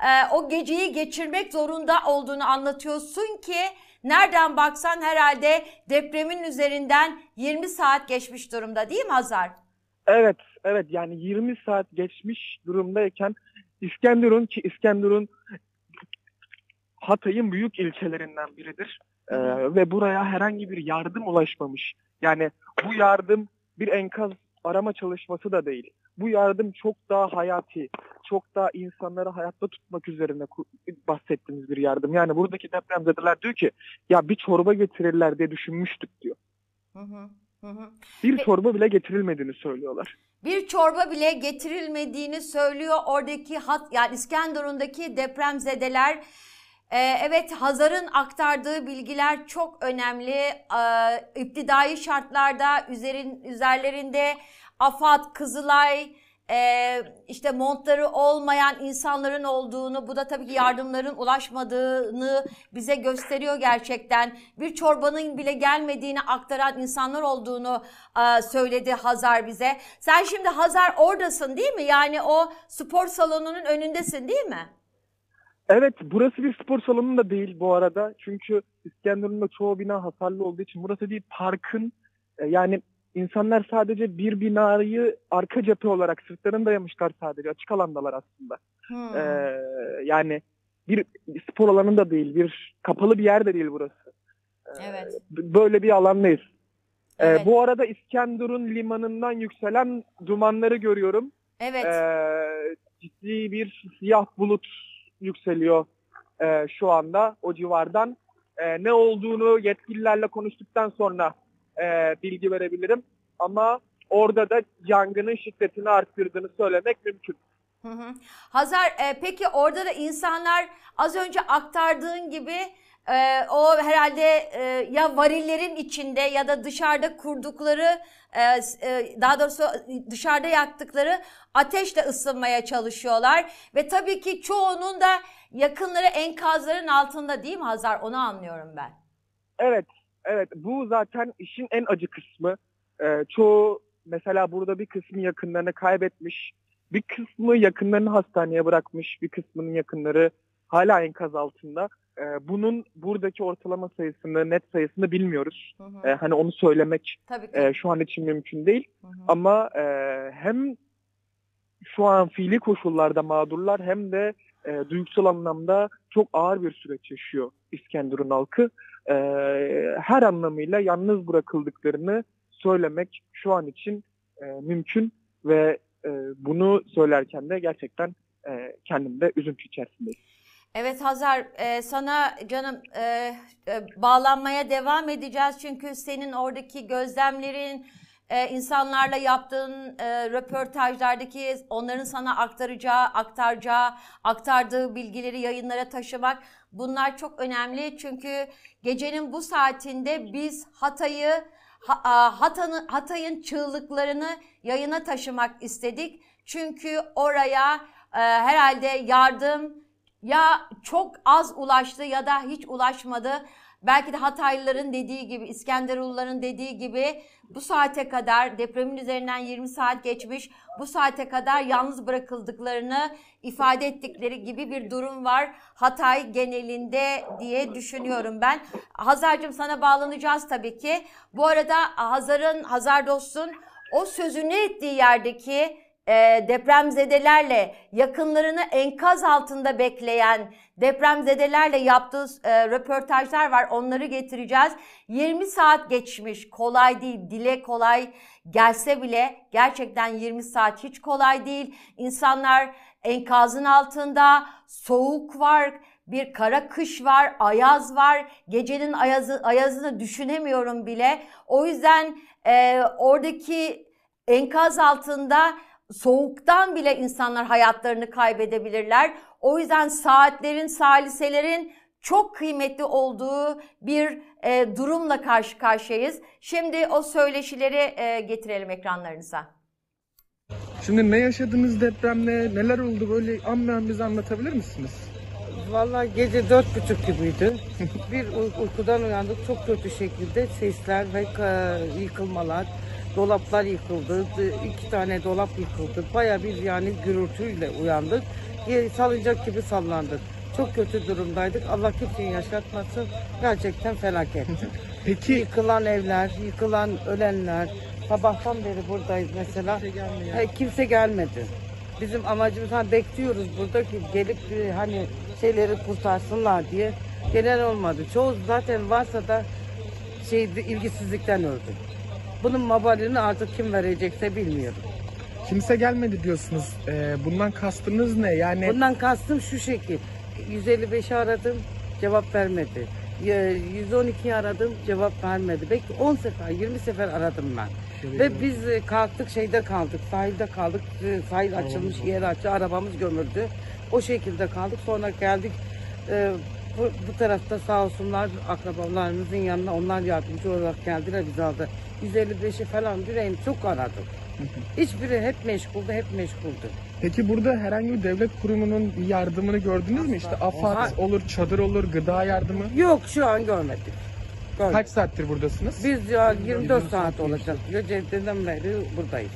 e, o geceyi geçirmek zorunda olduğunu anlatıyorsun ki nereden baksan herhalde depremin üzerinden 20 saat geçmiş durumda değil mi Hazar? Evet, evet yani 20 saat geçmiş durumdayken İskenderun ki İskenderun Hatay'ın büyük ilçelerinden biridir. Ee, ve buraya herhangi bir yardım ulaşmamış. Yani bu yardım bir enkaz arama çalışması da değil. Bu yardım çok daha hayati, çok daha insanları hayatta tutmak üzerine bahsettiğimiz bir yardım. Yani buradaki depremzedeler diyor ki ya bir çorba getirirler diye düşünmüştük diyor. Hı hı, hı hı. Bir çorba bile getirilmediğini söylüyorlar. Bir çorba bile getirilmediğini söylüyor oradaki hat yani İskenderun'daki depremzedeler. Ee, evet Hazar'ın aktardığı bilgiler çok önemli. Ee, iptidai şartlarda üzerin, üzerlerinde AFAD, Kızılay, e, işte montları olmayan insanların olduğunu, bu da tabii ki yardımların ulaşmadığını bize gösteriyor gerçekten. Bir çorbanın bile gelmediğini aktaran insanlar olduğunu e, söyledi Hazar bize. Sen şimdi Hazar oradasın değil mi? Yani o spor salonunun önündesin değil mi? Evet, burası bir spor salonu da değil bu arada. Çünkü İskenderun'da çoğu bina hasarlı olduğu için burası bir parkın e, yani insanlar sadece bir binayı arka cephe olarak sırtlarına dayamışlar sadece. Açık alandalar aslında. Hmm. Ee, yani bir spor alanı da değil, bir kapalı bir yer de değil burası. Ee, Evet. Böyle bir alandayız. Ee, Evet. bu arada İskenderun limanından yükselen dumanları görüyorum. Evet. Ee, ciddi bir siyah bulut yükseliyor e, şu anda o civardan. E, ne olduğunu yetkililerle konuştuktan sonra e, bilgi verebilirim. Ama orada da yangının şiddetini arttırdığını söylemek mümkün. Hı hı. Hazar e, peki orada da insanlar az önce aktardığın gibi e, o herhalde e, ya varillerin içinde ya da dışarıda kurdukları e, e, daha doğrusu dışarıda yaktıkları ateşle ısınmaya çalışıyorlar ve tabii ki çoğunun da yakınları enkazların altında değil mi Hazar onu anlıyorum ben. Evet, evet bu zaten işin en acı kısmı. E, çoğu mesela burada bir kısmı yakınlarını kaybetmiş, bir kısmı yakınlarını hastaneye bırakmış, bir kısmının yakınları hala enkaz altında. E, bunun buradaki ortalama sayısını, net sayısını bilmiyoruz. Hı hı. E, hani onu söylemek e, şu an için mümkün değil. Hı hı. Ama e, hem şu an fiili koşullarda mağdurlar hem de e, duygusal anlamda çok ağır bir süreç yaşıyor İskenderun halkı. E, her anlamıyla yalnız bırakıldıklarını söylemek şu an için e, mümkün ve e, bunu söylerken de gerçekten e, kendim de üzüntü içerisindeyim. Evet Hazar, e, sana canım e, e, bağlanmaya devam edeceğiz çünkü senin oradaki gözlemlerin, e, insanlarla yaptığın e, röportajlardaki onların sana aktaracağı, aktaracağı, aktardığı bilgileri yayınlara taşımak bunlar çok önemli çünkü gecenin bu saatinde biz Hatay'ı Hatay'ın Hatay'ın çığlıklarını yayına taşımak istedik. Çünkü oraya e, herhalde yardım ya çok az ulaştı ya da hiç ulaşmadı. Belki de Hataylıların dediği gibi, İskenderunluların dediği gibi bu saate kadar depremin üzerinden 20 saat geçmiş. Bu saate kadar yalnız bırakıldıklarını ifade ettikleri gibi bir durum var Hatay genelinde diye düşünüyorum ben. Hazar'cığım sana bağlanacağız tabii ki. Bu arada Hazar'ın, Hazar Dost'un o sözünü ettiği yerdeki e, depremzedelerle yakınlarını enkaz altında bekleyen depremzedelerle yaptığı e, röportajlar var. Onları getireceğiz. 20 saat geçmiş. Kolay değil. Dile kolay gelse bile gerçekten 20 saat hiç kolay değil. İnsanlar enkazın altında. Soğuk var. Bir kara kış var, ayaz var. Gecenin ayazı, ayazını düşünemiyorum bile. O yüzden e, oradaki enkaz altında soğuktan bile insanlar hayatlarını kaybedebilirler. O yüzden saatlerin, saliselerin çok kıymetli olduğu bir e, durumla karşı karşıyayız. Şimdi o söyleşileri e, getirelim ekranlarınıza. Şimdi ne yaşadınız depremle, neler oldu böyle an be an bize anlatabilir misiniz? Vallahi gece dört buçuk gibiydi. *laughs* Bir uy- uykudan uyandık çok kötü şekilde sesler ve yıkılmalar. Dolaplar yıkıldı. İki tane dolap yıkıldı. Baya bir yani gürültüyle uyandık. Salıncak gibi sallandık. Çok kötü durumdaydık. Allah kimseyi yaşatmasın. Gerçekten felaket. Peki Yıkılan evler, yıkılan ölenler. Sabahtan beri buradayız mesela. He, kimse gelmedi. Bizim amacımız hani bekliyoruz burada ki gelip hani şeyleri kurtarsınlar diye. Gelen olmadı. Çoğu zaten varsa da şey ilgisizlikten öldü. Bunun mabalini artık kim verecekse bilmiyorum. kimse gelmedi diyorsunuz. Ee, bundan kastınız ne? Yani Bundan kastım şu şekil. 155'i aradım, cevap vermedi. Ya, 112'yi aradım, cevap vermedi. Belki 10 sefer, 20 sefer aradım ben. Ve biz e, kalktık şeyde kaldık, sahilde kaldık. E, Sahil açılmış, yer açtı, arabamız gömüldü. O şekilde kaldık. Sonra geldik e, bu, bu tarafta sağ olsunlar akrabalarımızın yanına onlar yardımcı olarak geldiler bizi aldı. 155'i falan direğim çok aradım. Hiçbiri hep meşguldu, hep meşguldu. peki burada herhangi bir devlet kurumunun yardımını gördünüz mü? İşte AFAD Oha. olur, çadır olur, gıda yardımı. Yok şu an görmedik. Görmedik. Kaç saattir buradasınız? Biz ya 24 saat olacak. Geceden beri buradayız.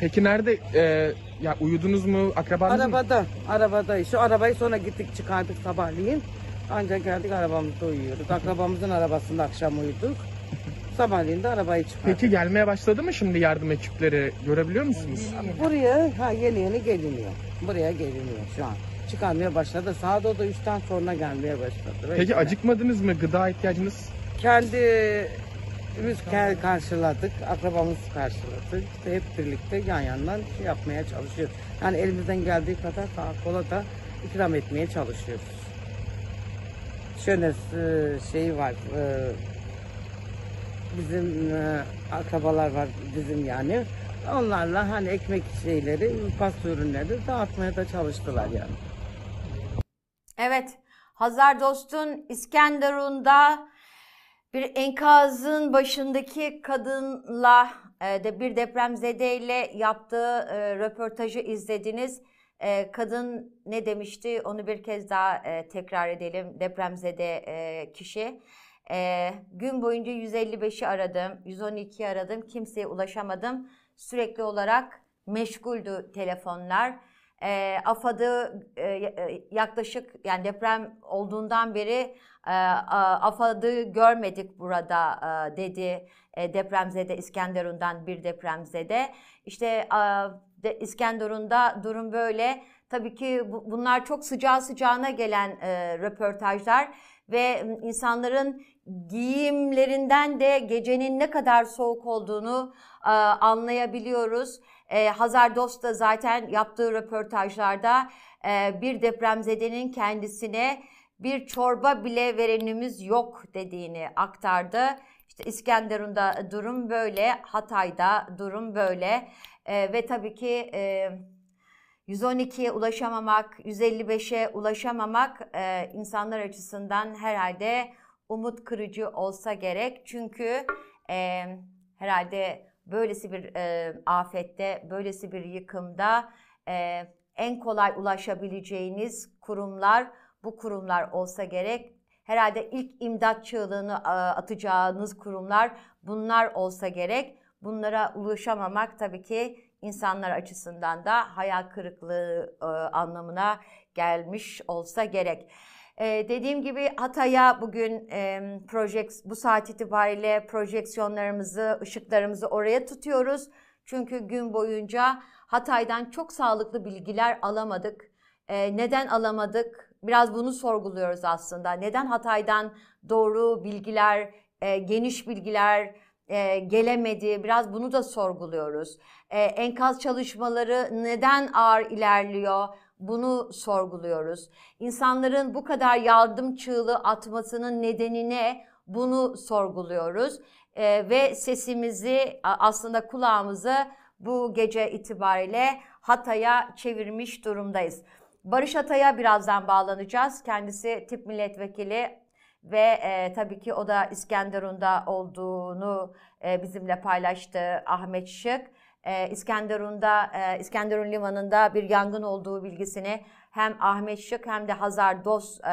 Peki nerede e, ya uyudunuz mu? Akrabanız mı? Arabada, arabada. Şu arabayı sonra gittik çıkardık sabahleyin. Ancak geldik arabamızda uyuyoruz. Akrabamızın arabasında akşam uyuduk. Sabahleyin de arabayı çıkardık. Peki gelmeye başladı mı şimdi yardım ekipleri? Görebiliyor musunuz? Buraya ha, yeni yeni geliniyor. Buraya geliniyor şu an. Çıkarmaya başladı. Saat o da 3'ten sonra gelmeye başladı. Peki Öyle. acıkmadınız mı? Gıda ihtiyacınız? Kendimiz ke- karşıladık, akrabamız karşıladı. İşte hep birlikte yan yandan şey yapmaya çalışıyoruz. Yani elimizden geldiği kadar sağa kola da ikram etmeye çalışıyoruz. Şöyle e, şey var, e, bizim e, akrabalar var bizim yani. Onlarla hani ekmek şeyleri, pasta ürünleri dağıtmaya da çalıştılar yani. Evet, Hazar Dost'un İskenderun'da bir enkazın başındaki kadınla e, de bir depremzedeyle yaptığı e, röportajı izlediniz. E, kadın ne demişti onu bir kez daha tekrar edelim depremzede kişi. Gün boyunca 155'i aradım, 112'yi aradım, kimseye ulaşamadım. Sürekli olarak meşguldü telefonlar. E, AFAD'ı e, yaklaşık yani deprem olduğundan beri AFAD'ı görmedik burada dedi e, depremzede İskenderun'dan bir depremzede. İşte İskenderun'da durum böyle. Tabii ki bu- bunlar çok sıcağı sıcağına gelen röportajlar ve insanların giyimlerinden de gecenin ne kadar soğuk olduğunu anlayabiliyoruz. Hazar Dost da zaten yaptığı röportajlarda bir depremzedenin kendisine bir çorba bile verenimiz yok dediğini aktardı. İşte İskenderun'da durum böyle, Hatay'da durum böyle E, ve tabii ki e, 112'ye ulaşamamak, 155'e ulaşamamak e, insanlar açısından herhalde umut kırıcı olsa gerek. Çünkü e, herhalde böylesi bir e, afette, böylesi bir yıkımda e, en kolay ulaşabileceğiniz kurumlar bu kurumlar olsa gerek. Herhalde ilk imdat çığlığını atacağınız kurumlar bunlar olsa gerek. Bunlara ulaşamamak tabii ki insanlar açısından da hayal kırıklığı e, anlamına gelmiş olsa gerek. E, dediğim gibi Hatay'a bugün e, projek bu saat itibariyle projeksiyonlarımızı, ışıklarımızı oraya tutuyoruz. Çünkü gün boyunca Hatay'dan çok sağlıklı bilgiler alamadık. E, neden alamadık? Biraz bunu sorguluyoruz aslında. Neden Hatay'dan doğru bilgiler, e, geniş bilgiler e, gelemedi? Biraz bunu da sorguluyoruz. E, enkaz çalışmaları neden ağır ilerliyor? Bunu sorguluyoruz. İnsanların bu kadar yardım çığlığı atmasının nedeni ne? Bunu sorguluyoruz. E, ve sesimizi aslında kulağımızı bu gece itibariyle Hatay'a çevirmiş durumdayız. Barış Atay'a birazdan bağlanacağız. Kendisi tip milletvekili ve e, tabii ki o da İskenderun'da olduğunu e, bizimle paylaştı Ahmet Şık. E, İskenderun'da, e, İskenderun Limanı'nda bir yangın olduğu bilgisini hem Ahmet Şık hem de Hazar Dost e,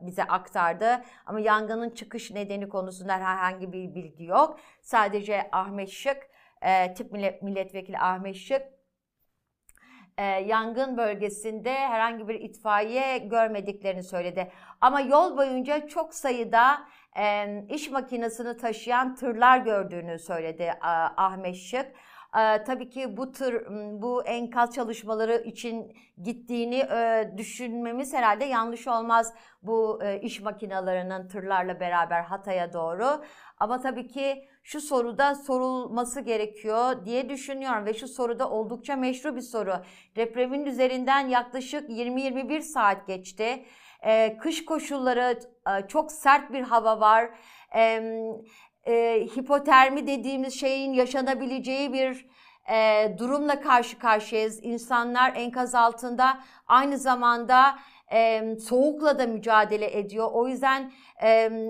bize aktardı. Ama yangının çıkış nedeni konusunda herhangi bir bilgi yok. Sadece Ahmet Şık, e, tip millet, milletvekili Ahmet Şık e, yangın bölgesinde herhangi bir itfaiye görmediklerini söyledi. Ama yol boyunca çok sayıda e, iş makinesini taşıyan tırlar gördüğünü söyledi e, Ahmet Şık. E, tabii ki bu tır, bu enkaz çalışmaları için gittiğini e, düşünmemiz herhalde yanlış olmaz bu e, iş makinelerinin tırlarla beraber Hatay'a doğru. Ama tabii ki şu soruda sorulması gerekiyor diye düşünüyorum ve şu soruda oldukça meşru bir soru. Depremin üzerinden yaklaşık 20-21 saat geçti. Ee, kış koşulları e, çok sert bir hava var. Ee, e, hipotermi dediğimiz şeyin yaşanabileceği bir e, durumla karşı karşıyayız. İnsanlar enkaz altında aynı zamanda e, soğukla da mücadele ediyor. O yüzden e,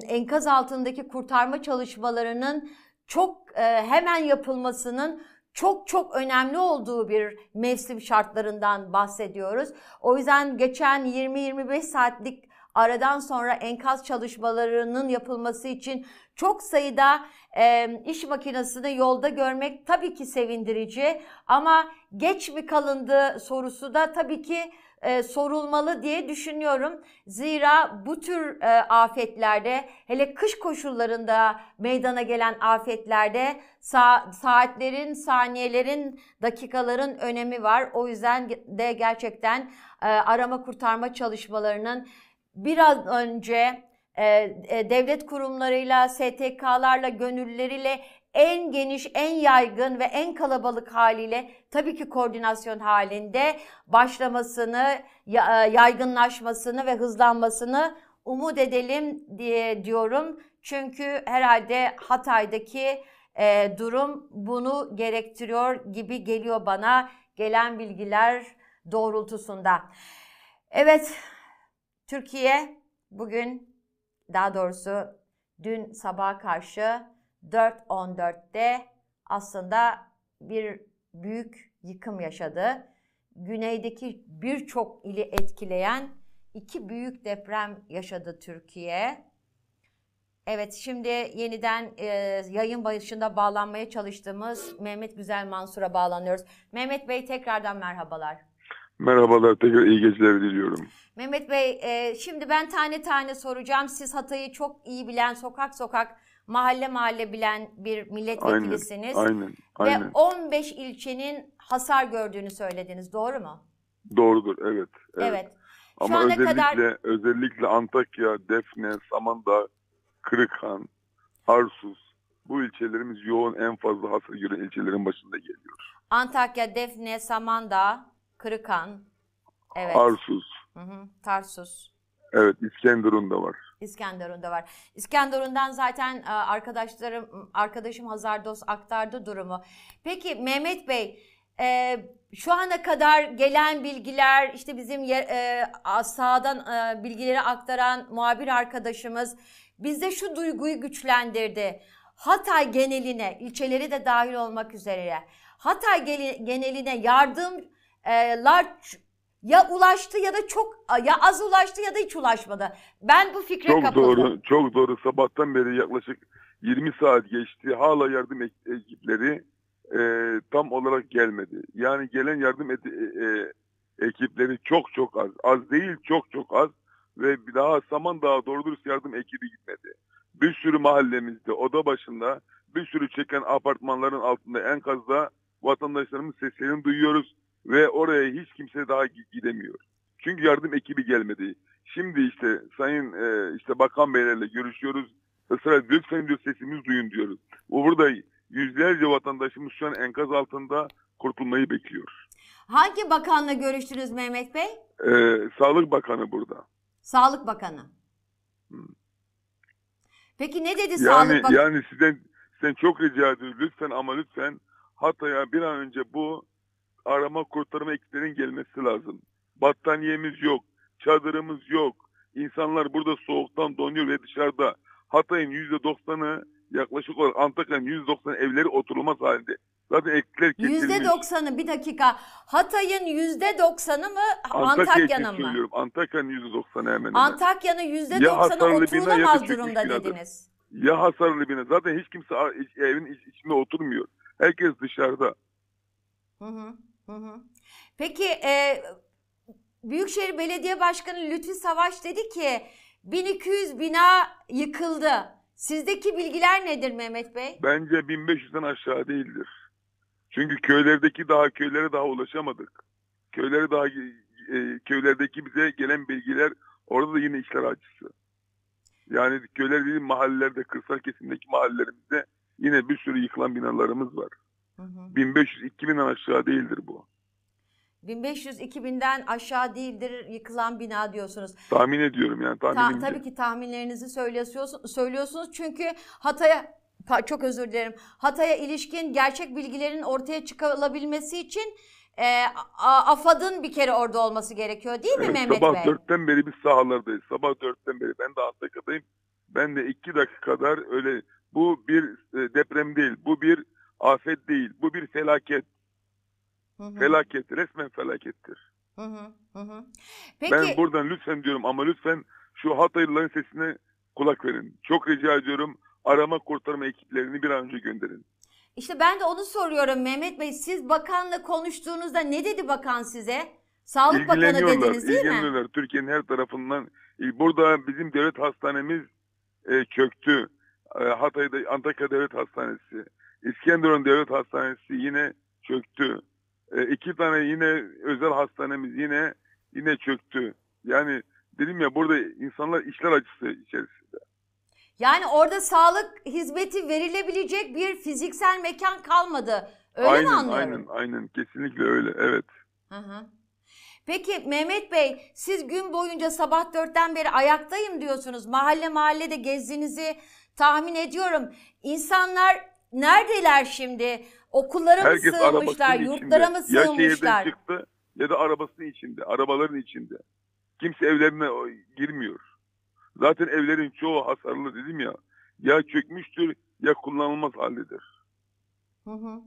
enkaz altındaki kurtarma çalışmalarının çok e, hemen yapılmasının çok çok önemli olduğu bir mevsim şartlarından bahsediyoruz. O yüzden geçen 20-25 saatlik aradan sonra enkaz çalışmalarının yapılması için çok sayıda e, iş makinesini yolda görmek tabii ki sevindirici ama geç mi kalındı sorusu da tabii ki e, sorulmalı diye düşünüyorum. Zira bu tür e, afetlerde hele kış koşullarında meydana gelen afetlerde sa- saatlerin, saniyelerin, dakikaların önemi var. O yüzden de gerçekten e, arama kurtarma çalışmalarının biraz önce e, e, devlet kurumlarıyla, STK'larla, gönüllüleriyle en geniş, en yaygın ve en kalabalık haliyle tabii ki koordinasyon halinde başlamasını, e, yaygınlaşmasını ve hızlanmasını umut edelim diye diyorum. Çünkü herhalde Hatay'daki e, durum bunu gerektiriyor gibi geliyor bana gelen bilgiler doğrultusunda. Evet, Türkiye bugün daha doğrusu dün sabaha karşı 4.14'te aslında bir büyük yıkım yaşadı. Güneydeki birçok ili etkileyen iki büyük deprem yaşadı Türkiye. Evet şimdi yeniden e, yayın başında bağlanmaya çalıştığımız Mehmet Güzel Mansur'a bağlanıyoruz. Mehmet Bey tekrardan merhabalar. Merhabalar, tekrar iyi geceler diliyorum. Mehmet Bey, e, şimdi ben tane tane soracağım. Siz Hatay'ı çok iyi bilen, sokak sokak, mahalle mahalle bilen bir milletvekilisiniz. Aynen, Ve aynen. 15 ilçenin hasar gördüğünü söylediniz, doğru mu? Doğrudur, evet. Evet. evet. Şu Ama ana özellikle, kadar özellikle Antakya, Defne, Samandağ, Kırıkhan, Arsus, bu ilçelerimiz yoğun en fazla hasar gören ilçelerin başında geliyor. Antakya, Defne, Samandağ, Kırıkan, evet, Arsus, hı hı, Tarsus, evet İskenderun da var. İskenderun'da var. İskenderun'dan zaten e, arkadaşlarım, arkadaşım Hazardos aktardı durumu. Peki Mehmet Bey, e, şu ana kadar gelen bilgiler, işte bizim e, sağdan bilgileri aktaran muhabir arkadaşımız bizde şu duyguyu güçlendirdi. Hatay geneline, ilçeleri de dahil olmak üzere, Hatay geneline yardımlar ya ulaştı ya da çok ya az ulaştı ya da hiç ulaşmadı. Ben bu fikre Çok kapıldım. doğru, çok doğru. Sabahtan beri yaklaşık 20 saat geçti. Hala yardım ek- ekipleri e, tam olarak gelmedi. Yani gelen yardım e, e, ekipleri çok çok az. Az değil, çok çok az. Ve bir daha Samandağ'a doğru dürüst yardım ekibi gitmedi. Bir sürü mahallemizde, oda başında, bir sürü çeken apartmanların altında enkazda vatandaşlarımız seslerini duyuyoruz. Ve oraya hiç kimse daha gi- gidemiyor. Çünkü yardım ekibi gelmedi. Şimdi işte Sayın e, işte Bakan Beylerle görüşüyoruz. Israr lütfen diyor sesimizi duyun diyoruz. Bu burada yüzlerce vatandaşımız şu an enkaz altında kurtulmayı bekliyor. Hangi bakanla görüştünüz Mehmet Bey? E, Sağlık Bakanı burada. Sağlık Bakanı. Hmm. Peki ne dedi Yani Sağlık Bakanı? yani sizden sizden çok rica ediyorum lütfen ama lütfen Hatay'a bir an önce bu arama kurtarma ekiplerinin gelmesi lazım. Battaniyemiz yok, çadırımız yok. İnsanlar burada soğuktan donuyor ve dışarıda. Hatay'ın yüzde doksanı yaklaşık olarak Antakya'nın yüzde doksanı evleri oturulmaz halinde. Zaten ekler kesilmiş. Yüzde doksanı bir dakika. Hatay'ın yüzde doksanı mı Antakya için Antakya'nın mı? söylüyorum. Antakya'nın yüzde doksanı hemen hemen. Antakya'nın yüzde Ya doksanı hasarlı bina ya da oturulamaz çökmüş durumda binadır. dediniz. Ya hasarlı bina. Zaten hiç kimse evin iç- içinde oturmuyor. Herkes dışarıda. Hı hı, hı hı. Peki e, Büyükşehir Belediye Başkanı Lütfi Savaş dedi ki 1200 bina yıkıldı. Sizdeki bilgiler nedir Mehmet Bey? Bence 1500'den aşağı değildir. Çünkü köylerdeki daha köylere daha ulaşamadık. Köylere daha e, köylerdeki bize gelen bilgiler orada da yine işler acısı. Yani köyler değil mahallelerde, kırsal kesimdeki mahallelerimizde yine bir sürü yıkılan binalarımız var. Hı hı. 1500-2000'den aşağı değildir bu. 1500-2000'den aşağı değildir yıkılan bina diyorsunuz. Tahmin ediyorum yani Ta- tabii ki tahminlerinizi söylüyorsunuz, söylüyorsunuz çünkü Hatay'a çok özür dilerim. Hatay'a ilişkin gerçek bilgilerin ortaya çıkarılabilmesi için e, AFAD'ın bir kere orada olması gerekiyor değil mi Evet, Mehmet sabah Bey? dörtten beri biz sahalardayız. Sabah dörtten beri ben de Antakya'dayım. Ben de iki dakika kadar öyle bu bir e, deprem değil, bu bir afet değil, bu bir felaket. Hı hı, Felaket, resmen felakettir. hı hı, hı. Peki Ben buradan lütfen diyorum ama lütfen şu Hataylıların sesine kulak verin. Çok rica ediyorum arama kurtarma ekiplerini bir an önce gönderin. işte ben de onu soruyorum Mehmet Bey. Siz bakanla konuştuğunuzda ne dedi bakan size? Sağlık Bakanı dediniz değil mi? ilgileniyorlar. Türkiye'nin her tarafından. E, Burada bizim devlet hastanemiz e, çöktü. E, Hatay'da Antakya Devlet Hastanesi, İskenderun Devlet Hastanesi yine çöktü. E, iki tane yine özel hastanemiz yine yine çöktü. Yani dedim ya burada insanlar işler acısı içerisinde. Yani orada sağlık hizmeti verilebilecek bir fiziksel mekan kalmadı. Öyle mi aynen, anlıyorum? aynen, aynen. Kesinlikle öyle. Evet. Hı hı. Peki Mehmet Bey siz gün boyunca sabah dörtten beri ayaktayım diyorsunuz. Mahalle mahallede gezdiğinizi tahmin ediyorum. İnsanlar neredeler şimdi? Okullara mı Herkes sığınmışlar? arabasının Yurtlara içinde. mı Ya şehirden sığınmışlar? çıktı ya da arabasının içinde, arabaların içinde. Kimse evlerine girmiyor. Zaten evlerin çoğu hasarlı dedim ya. Ya çökmüştür ya kullanılmaz haldedir. Hı hı.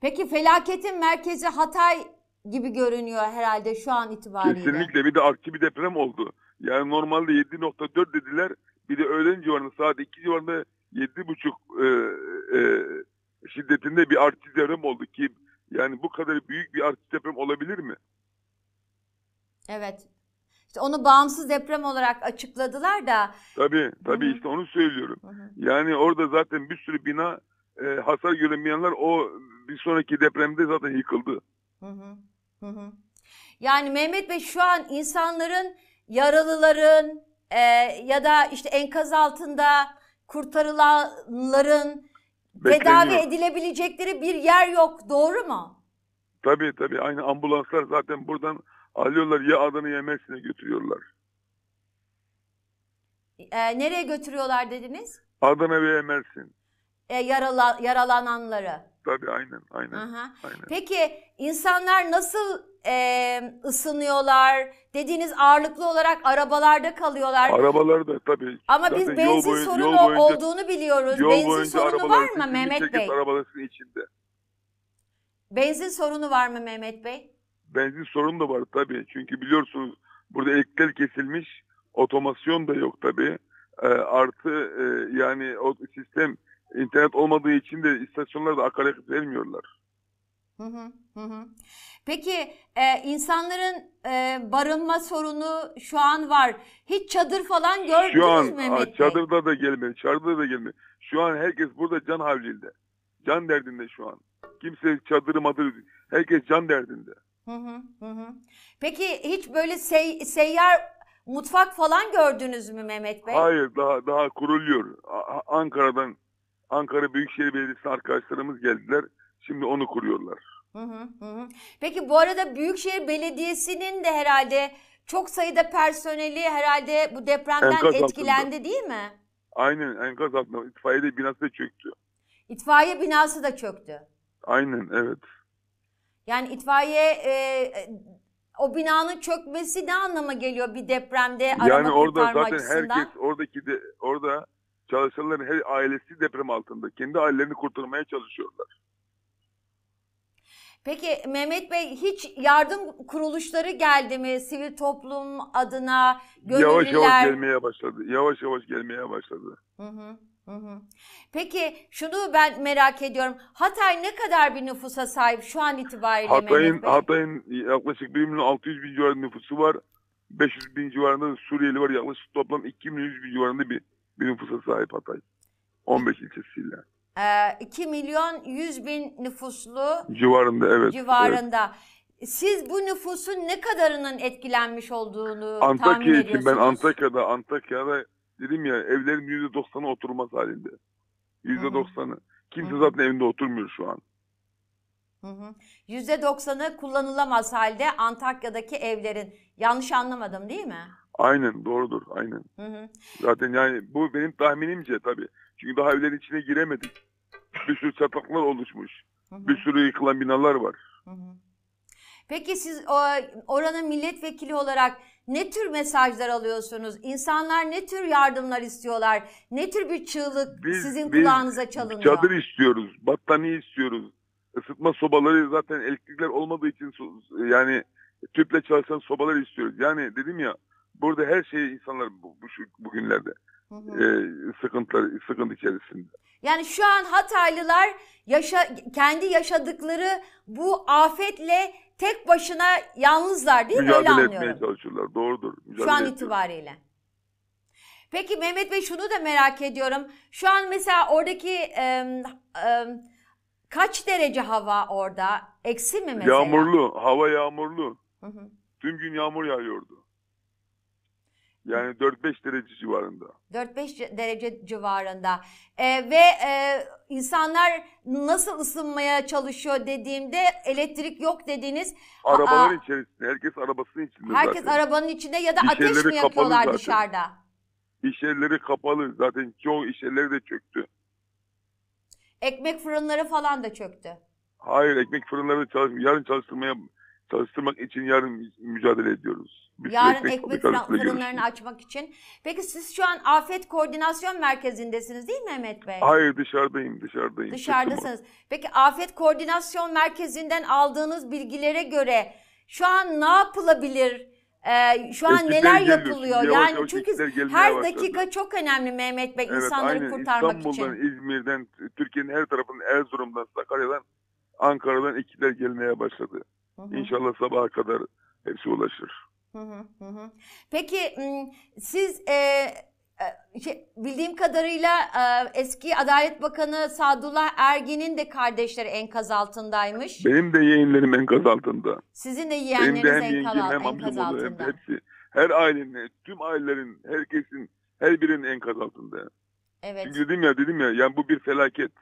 Peki felaketin merkezi Hatay gibi görünüyor herhalde şu an itibariyle. Kesinlikle bir de artçı bir deprem oldu. Yani normalde 7.4 dediler. Bir de öğlen civarında saat 2 civarında 7.5 e, e, şiddetinde bir artçı deprem oldu ki yani bu kadar büyük bir artçı deprem olabilir mi? Evet. İşte onu bağımsız deprem olarak açıkladılar da. Tabii tabii Hı hı. işte onu söylüyorum. Hı hı. Yani orada zaten bir sürü bina e, hasar gören binalar o bir sonraki depremde zaten yıkıldı. Hı hı, hı hı. Yani Mehmet Bey şu an insanların yaralıların e, ya da işte enkaz altında kurtarılanların tedavi edilebilecekleri bir yer yok. Doğru mu? Tabii tabii aynı ambulanslar zaten buradan alıyorlar ya Adana'ya ya Mersin'e götürüyorlar. E, nereye götürüyorlar dediniz? Adana veya Mersin. E, yarala, yaralananları. Tabii aynen aynen. Aha. aynen. Peki insanlar nasıl e, ısınıyorlar? Dediğiniz ağırlıklı olarak arabalarda kalıyorlar. Arabalar da tabii. Ama zaten biz benzin boyu- sorunu boyunca- olduğunu biliyoruz. Benzin sorunu var mı Mehmet Bey? arabaların içinde. Benzin sorunu var mı Mehmet Bey? Benzin sorunu da var tabii. Çünkü biliyorsunuz burada elektrikler kesilmiş. Otomasyon da yok tabii. Ee, artı e, yani o sistem internet olmadığı için de istasyonlar da akaryakıt vermiyorlar. Hı hı, hı. Peki e, insanların e, barınma sorunu şu an var. Hiç çadır falan gördünüz Şu an mü Mehmet Bey? çadırda da gelmedi, çadırda da gelmedi. Şu an herkes burada can havlinde. Can derdinde şu an. Kimse çadırı madır, herkes can derdinde. Hı hı, hı hı. Peki hiç böyle sey- seyyar mutfak falan gördünüz mü Mehmet Bey? Hayır daha daha kuruluyor. A- Ankara'dan Ankara Büyükşehir Belediyesi arkadaşlarımız geldiler. Şimdi onu kuruyorlar. Hı hı. Peki bu arada Büyükşehir Belediyesi'nin de herhalde çok sayıda personeli herhalde bu depremden Enkaz altında. etkilendi değil mi? Aynen enkaz altında itfaiye binası da çöktü. İtfaiye binası da çöktü. Aynen evet. Yani itfaiye e, e, o binanın çökmesi ne anlama geliyor bir depremde arama yani orada zaten açısından? herkes oradaki de orada çalışanların her ailesi deprem altında. Kendi ailelerini kurtarmaya çalışıyorlar. Peki Mehmet Bey hiç yardım kuruluşları geldi mi sivil toplum adına gönüllüler? Yavaş yavaş gelmeye başladı. Yavaş yavaş gelmeye başladı. Hı hı, hı hı. Peki şunu ben merak ediyorum. Hatay ne kadar bir nüfusa sahip şu an itibariyle Hatay'ın? Hatay'ın yaklaşık 1 milyon 600 bin civarında nüfusu var. 500 bin civarında da Suriyeli var. Yaklaşık toplam 2 milyon 100 bin civarında bir, bir nüfusa sahip Hatay. 15 ilçesiyle. Ee, 2 milyon 100 bin nüfuslu Civarında evet. evet. civarında. Siz bu nüfusun ne kadarının etkilenmiş olduğunu tahmin Antakya için ediyorsunuz? ben Antakya'da Antakya'da dedim ya evlerin %90'ı oturmaz halinde. %90'ı. Kimse Hı hı. zaten evinde oturmuyor şu an. Hı hı. %90'ı kullanılamaz halde Antakya'daki evlerin. Yanlış anlamadım değil mi? Aynen doğrudur aynen. Hı hı. Zaten yani bu benim tahminimce tabii. Çünkü daha evlerin içine giremedik. Bir sürü çatlaklar oluşmuş. Hı hı. Bir sürü yıkılan binalar var. Hı hı. Peki siz oranın milletvekili olarak ne tür mesajlar alıyorsunuz? İnsanlar ne tür yardımlar istiyorlar? Ne tür bir çığlık Biz- sizin biz kulağınıza çalınıyor? Çadır istiyoruz, battaniye istiyoruz. Isıtma sobaları zaten elektrikler olmadığı için yani tüple çalışan sobalar istiyoruz. Yani dedim ya burada her şey insanlar bu, bu şu, bugünlerde e, sıkıntılar sıkıntı içerisinde. Yani şu an Hataylılar yaşa, kendi yaşadıkları bu afetle tek başına yalnızlar değil mi? Öyle Mücadele etmeye anlıyorum. çalışıyorlar. Doğrudur. Mücadele Şu an ediyorlar. itibariyle. Peki Mehmet Bey şunu da merak ediyorum. Şu an mesela oradaki em, em, kaç derece hava orada? Eksi mi mesela? Yağmurlu, hava yağmurlu. Hı hı. Tüm gün yağmur yağıyordu. Yani 4-5 derece civarında. 4-5 derece civarında. Ee, ve e, insanlar nasıl ısınmaya çalışıyor dediğimde elektrik yok dediğiniz Arabaların Aa. içerisinde, herkes arabasının içinde herkes zaten. arabanın içinde ya da İş ateş mi yakıyorlar zaten. dışarıda? İş yerleri kapalı. Zaten çoğu iş yerleri de çöktü. Ekmek fırınları falan da çöktü. Hayır ekmek fırınları çalışmıyor. Yarın çalıştırmaya çalıştırmak için yarın mücadele ediyoruz. Bir Yarın ekmek fırın- fırınlarını açmak için. Peki siz şu an afet koordinasyon merkezindesiniz değil mi Mehmet Bey? Hayır dışarıdayım dışarıdayım. Dışarıdasınız. Peki afet koordinasyon merkezinden aldığınız bilgilere göre şu an ne yapılabilir? Ee, şu an Ekipler neler geliyor. yapılıyor? Yavaş yani yavaş çünkü her başladı. dakika çok önemli Mehmet Bey Evet, insanları aynen. kurtarmak İstanbul'dan, için. İzmir'den, Türkiye'nin her tarafından, Erzurum'dan, Sakarya'dan, Ankara'dan ekipler gelmeye başladı. Hı hı. İnşallah sabaha kadar hepsi ulaşır. Hı hı, hı hı. Peki siz e, şey, bildiğim kadarıyla e, eski Adalet Bakanı Sadullah Ergin'in de kardeşleri enkaz altındaymış. Benim de yeğenlerim enkaz altında. Sizin de Benim de yeğenleriniz hem enkaz, yengem hem enkaz oldu hem altında. hepsi. Her ailenin, tüm ailelerin, herkesin, her birinin enkaz altında. Evet. Çünkü dedim ya, dedim ya, yani bu bir felaket.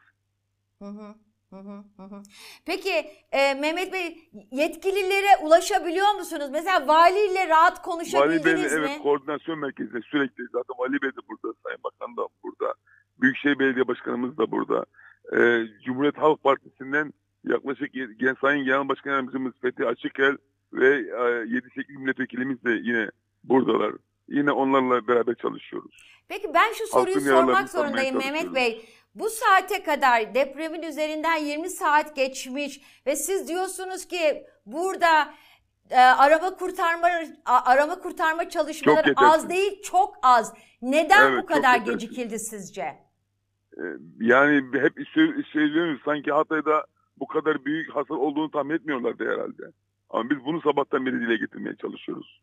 Hı hı, hı hı, hı hı. Peki e, Mehmet Bey yetkililere ulaşabiliyor musunuz? Mesela valiyle rahat Vali konuşabildiniz Bey'le mi? evet koordinasyon merkezinde sürekli zaten Vali Bey de burada, Sayın Bakan da burada, Büyükşehir Belediye Başkanımız da burada. Ee, Cumhuriyet Halk Partisi'nden yaklaşık Gen Sayın Genel Başkan Yardımcımız Fethi Açıkel ve e, 7-8 milletvekilimiz de yine buradalar. Yine onlarla beraber çalışıyoruz. Peki ben şu soruyu Halkın sormak zorundayım Mehmet çalışıyoruz. Bey. Bu saate kadar depremin üzerinden 20 saat geçmiş ve siz diyorsunuz ki burada e, arama kurtarma arama kurtarma çalışmaları az değil çok az. Neden Evet, bu kadar gecikildi sizce? Ee, yani hep sö- söylüyoruz sanki Hatay'da bu kadar büyük hasar olduğunu tahmin etmiyorlardı herhalde. Ama biz bunu sabahtan beri dile getirmeye çalışıyoruz.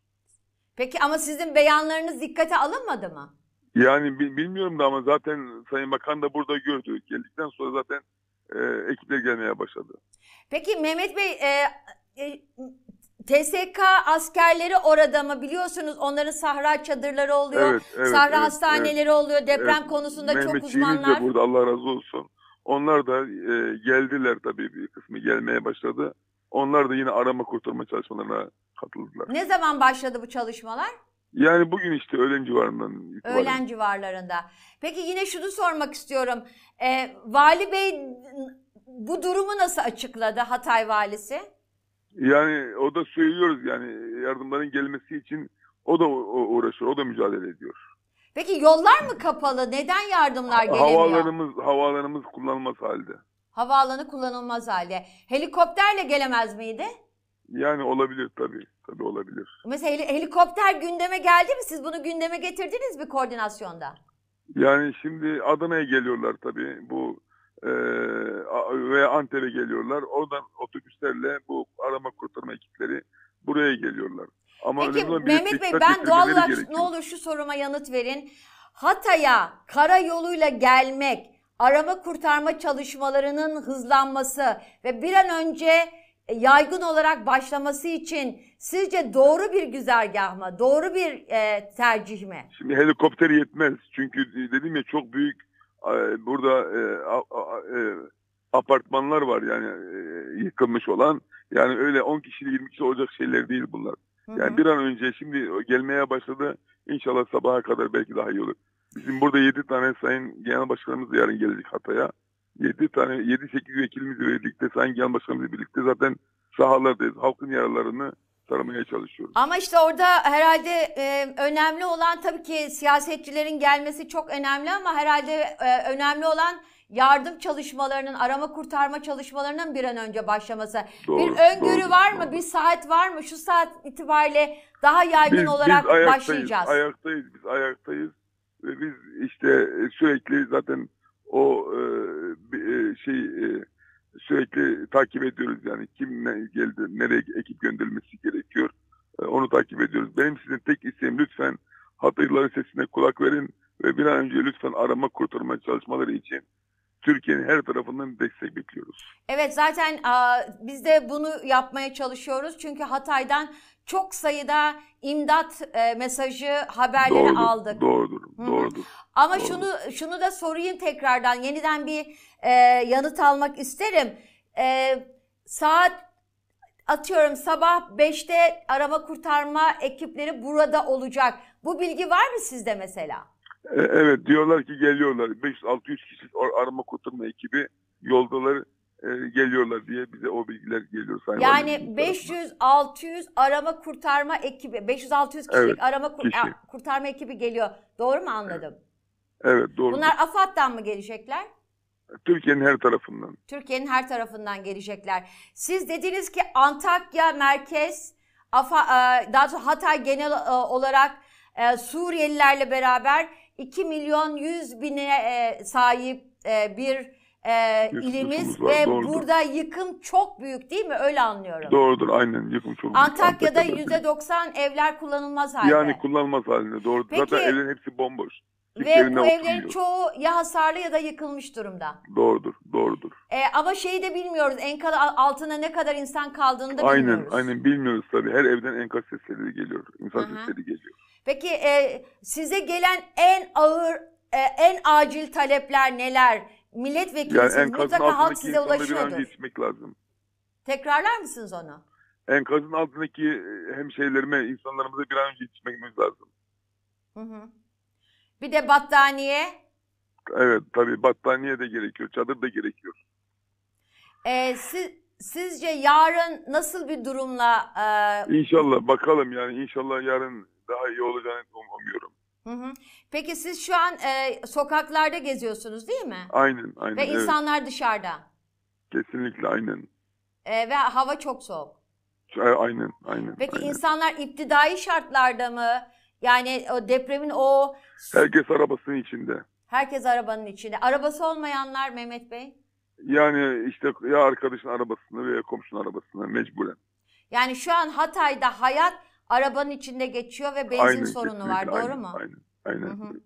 Peki ama sizin beyanlarınız dikkate alınmadı mı? Yani bi- bilmiyorum da ama zaten Sayın Bakan da burada gördü. Geldikten sonra zaten e, ekipler gelmeye başladı. Peki Mehmet Bey e, e, TSK askerleri orada mı? Biliyorsunuz onların sahra çadırları oluyor. Evet, evet, sahra evet, hastaneleri oluyor. Deprem Evet. konusunda çok Mehmetçiğimiz uzmanlar. de burada Allah razı olsun. Onlar da e, geldiler tabii bir kısmı gelmeye başladı. Onlar da yine arama kurtarma çalışmalarına katıldılar. Ne zaman başladı bu çalışmalar? Yani bugün işte öğlen civarından itibaren. Öğlen civarlarında. Peki yine şunu sormak istiyorum. Ee, Vali Bey bu durumu nasıl açıkladı Hatay Valisi? Yani o da söylüyoruz yani yardımların gelmesi için o da uğraşıyor, o da mücadele ediyor. Peki yollar mı kapalı? Neden yardımlar gelemiyor? Havalarımız havalarımız kullanılmaz halde. Havaalanı kullanılmaz halde. Helikopterle gelemez miydi? Yani olabilir tabii. Tabii olabilir. Mesela heli- helikopter gündeme geldi mi? Siz bunu gündeme getirdiniz mi koordinasyonda? Yani şimdi Adana'ya geliyorlar tabii. Bu e, veya Antep'e geliyorlar. Oradan otobüslerle bu arama kurtarma ekipleri buraya geliyorlar. Ama Peki önemli olan bir Mehmet Bey dikkat ben doğal olarak gerekiyor. ne olur şu soruma yanıt verin. Hatay'a karayoluyla gelmek, arama kurtarma çalışmalarının hızlanması ve bir an önce yaygın olarak başlaması için sizce doğru bir güzergah mı? Doğru bir e, tercih mi? Şimdi helikopter yetmez. Çünkü dedim ya çok büyük e, burada e, a- a- e, apartmanlar var yani e, yıkılmış olan. Yani öyle 10 kişili 20 kişi olacak şeyler değil bunlar. Hı hı. Yani bir an önce şimdi gelmeye başladı. İnşallah sabaha kadar belki daha iyi olur. Bizim burada 7 tane Sayın Genel Başkanımız yarın gelecek Hatay'a. 7 tane 7-8 vekilimizle birlikte Sayın Genel Başkanımızla birlikte zaten sahalardayız. Halkın yaralarını saramaya çalışıyoruz. Ama işte orada herhalde e, önemli olan tabii ki siyasetçilerin gelmesi çok önemli ama herhalde e, önemli olan yardım çalışmalarının, arama kurtarma çalışmalarının bir an önce başlaması. Doğru, bir öngörü doğru, var mı? doğru. Bir saat var mı? Şu saat itibariyle daha yaygın olarak ayaktayız, başlayacağız. Ayaktayız, biz ayaktayız. Ve biz işte sürekli zaten o e, e, şey e, sürekli takip ediyoruz yani kim ne geldi, nereye ekip gönderilmesi gerekiyor. E, onu takip ediyoruz. Benim sizin tek isteğim lütfen Hataylıların sesine kulak verin ve bir an önce lütfen arama kurtarma çalışmaları için Türkiye'nin her tarafından destek bekliyoruz. Evet zaten aa, biz de bunu yapmaya çalışıyoruz. Çünkü Hatay'dan çok sayıda imdat e, mesajı, haberleri Doğrudur, aldık. doğrudur, Hı doğrudur. Ama Doğru. şunu şunu da sorayım tekrardan. Yeniden bir e, yanıt almak isterim. E, saat atıyorum sabah 5'te arama kurtarma ekipleri burada olacak. Bu bilgi var mı sizde mesela? E, Evet diyorlar ki geliyorlar. 500-600 kişilik ar- arama kurtarma ekibi yoldalar e, geliyorlar diye bize o bilgiler geliyor. Sayın Yani Valimizin tarafından. 500-600 arama kurtarma ekibi, 500-600 kişilik Evet, arama kur- kişi. kurtarma ekibi geliyor. Doğru mu anladım? Evet doğru. Bunlar AFAD'dan mı gelecekler? Türkiye'nin her tarafından. Türkiye'nin her tarafından gelecekler. Siz dediniz ki Antakya merkez, Afa, e, daha doğrusu Hatay genel e, olarak Suriyelilerle beraber 2 milyon 100 bine e, sahip e, bir e, ilimiz var, ve doğrudur. burada yıkım çok büyük değil mi? Öyle anlıyorum. Doğrudur aynen yıkım çok. büyük. Antakya'da Antakya'da. %90 evler kullanılmaz halde. Yani kullanılmaz halinde doğru. Peki- Zaten evlerin hepsi bomboş. Kimse ve bu evlerin oturmuyor. çoğu ya hasarlı ya da yıkılmış durumda. Doğrudur, doğrudur. E, ama şeyi de bilmiyoruz. Enkaz altına ne kadar insan kaldığını da aynen, bilmiyoruz. aynen bilmiyoruz tabii. Her evden enkaz sesleri geliyor. İnsan Hı hı. sesleri geliyor. Peki e, size gelen en ağır, e, en acil talepler neler? Yani Milletvekilisiniz. enkazın Mutlaka halk size bir an ulaşıyordur. yetişmek lazım. Tekrarlar mısınız onu? Enkazın altındaki e, hemşehrilerime, insanlarımıza bir an önce yetişmemiz lazım. Hı hı. Bir de battaniye. Evet tabii battaniye de gerekiyor, çadır da gerekiyor. E, siz, sizce yarın nasıl bir durumla... e, İnşallah bakalım yani inşallah yarın daha iyi olacağını umuyorum. hı hı. Peki siz şu an e, sokaklarda geziyorsunuz değil mi? Aynen, aynen. Ve evet. insanlar dışarıda. Kesinlikle aynen. E, ve hava çok soğuk. E, Aynen, aynen. Peki aynen. insanlar iptidai şartlarda mı? Yani o depremin o Herkes arabasının içinde. herkes arabanın içinde. Arabası olmayanlar Mehmet Bey? Yani işte ya arkadaşın arabasını veya komşunun arabasını mecburen. Yani şu an Hatay'da hayat arabanın içinde geçiyor ve benzin aynen, sorunu var. kesinlikle, Doğru aynen, mu? Aynen, aynen. Hı hı.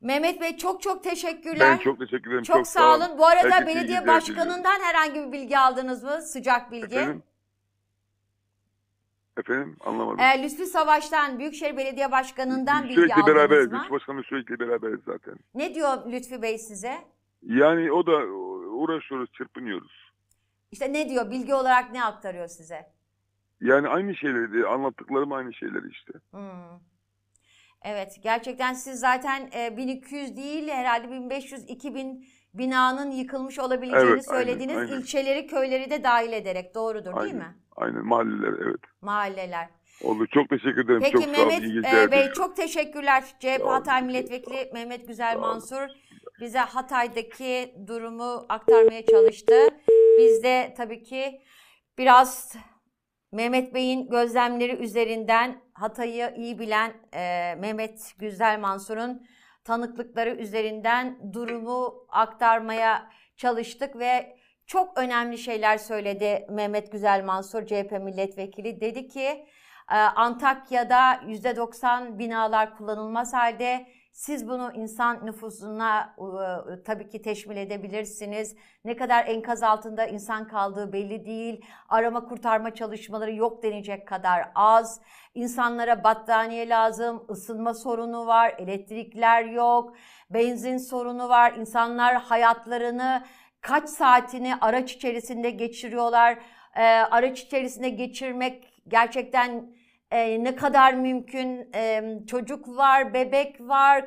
Mehmet Bey çok çok teşekkürler. Ben çok teşekkür ederim. Çok sağ olun. Bu arada Herkese iyi belediye başkanından herhangi bir bilgi aldınız mı? Sıcak bilgi. Efendim? Efendim anlamadım. Ee, Lütfi Savaş'tan Büyükşehir Belediye Başkanı'ndan bilgi sürekli aldınız beraberiz. mı? Üç başkanımız sürekli beraberiz zaten. Ne diyor Lütfi Bey size? Yani o da uğraşıyoruz, çırpınıyoruz. İşte ne diyor? Bilgi olarak ne aktarıyor size? Yani aynı şeyleri, anlattıklarım aynı şeyleri işte. Hmm. Evet, gerçekten siz zaten e, 1200 değil herhalde 1500-2000 binanın yıkılmış olabileceğini Evet, aynen, söylediğiniz aynen. ilçeleri, köyleri de dahil ederek doğrudur değil Aynen. mi? Aynen mahalleler evet. Mahalleler. Oldu. Çok teşekkür ederim. Peki çok sağ olun. Mehmet e, Bey çok teşekkürler. CHP Hatay Milletvekili Mehmet Güzel. Mansur bize Hatay'daki durumu aktarmaya çalıştı. Biz de tabii ki biraz Mehmet Bey'in gözlemleri üzerinden Hatay'ı iyi bilen e, Mehmet Güzel Mansur'un tanıklıkları üzerinden durumu aktarmaya çalıştık ve çok önemli şeyler söyledi Mehmet Güzel Mansur CHP milletvekili. Dedi ki e, Antakya'da %90 binalar kullanılmaz halde siz bunu insan nüfusuna e, tabii ki teşmil edebilirsiniz. Ne kadar enkaz altında insan kaldığı belli değil. Arama kurtarma çalışmaları yok denecek kadar az. İnsanlara battaniye lazım, ısınma sorunu var, elektrikler yok, benzin sorunu var. İnsanlar hayatlarını kaç saatini araç içerisinde geçiriyorlar. Ee, araç içerisinde geçirmek gerçekten e, ne kadar mümkün. E, çocuk var, bebek var.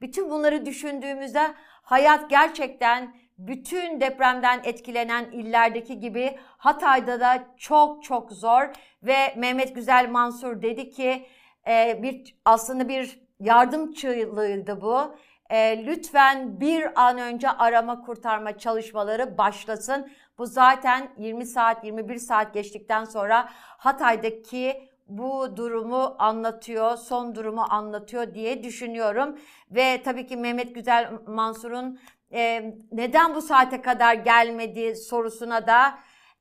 Bütün bunları düşündüğümüzde hayat gerçekten bütün depremden etkilenen illerdeki gibi Hatay'da da çok çok zor ve Mehmet Güzel Mansur dedi ki e, bir aslında bir yardım çığlığıydı bu. E, lütfen bir an önce arama kurtarma çalışmaları başlasın. Bu zaten 20 saat 21 saat geçtikten sonra Hatay'daki bu durumu anlatıyor, son durumu anlatıyor diye düşünüyorum. Ve tabii ki Mehmet Güzel Mansur'un e, neden bu saate kadar gelmedi sorusuna da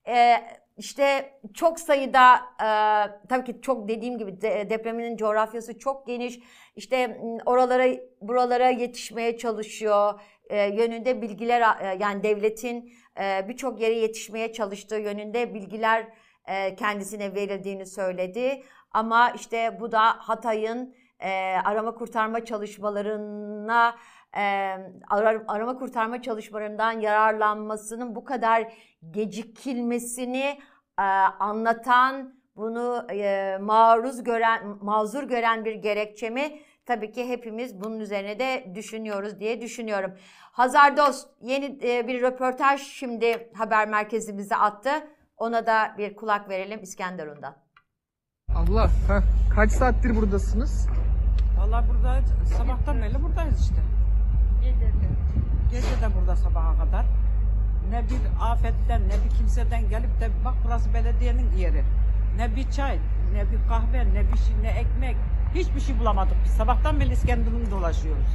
e, işte çok sayıda e, tabii ki çok dediğim gibi de, depreminin coğrafyası çok geniş. İşte oralara buralara yetişmeye çalışıyor e, yönünde bilgiler e, yani devletin e, birçok yere yetişmeye çalıştığı yönünde bilgiler kendisine verildiğini söyledi. Ama işte bu da Hatay'ın e, arama kurtarma çalışmalarına e, ara- arama kurtarma çalışmalarından yararlanmasının bu kadar gecikilmesini e, anlatan, bunu e, maruz gören, mazur gören bir gerekçe mi? Tabii ki hepimiz bunun üzerine de düşünüyoruz diye düşünüyorum. Hazar Dost yeni e, bir röportaj şimdi haber merkezimize attı. Ona da bir kulak verelim İskenderun'dan. Allah. Heh. Kaç saattir buradasınız? Vallahi burada sabahtan beri buradayız işte. Gece de. Gece de burada sabaha kadar. Ne bir afetten ne bir kimseden gelip de bak burası belediyenin yeri. Ne bir çay, ne bir kahve, ne bir şey, ne ekmek. Hiçbir şey bulamadık biz. Sabahtan beri İskenderun'u dolaşıyoruz.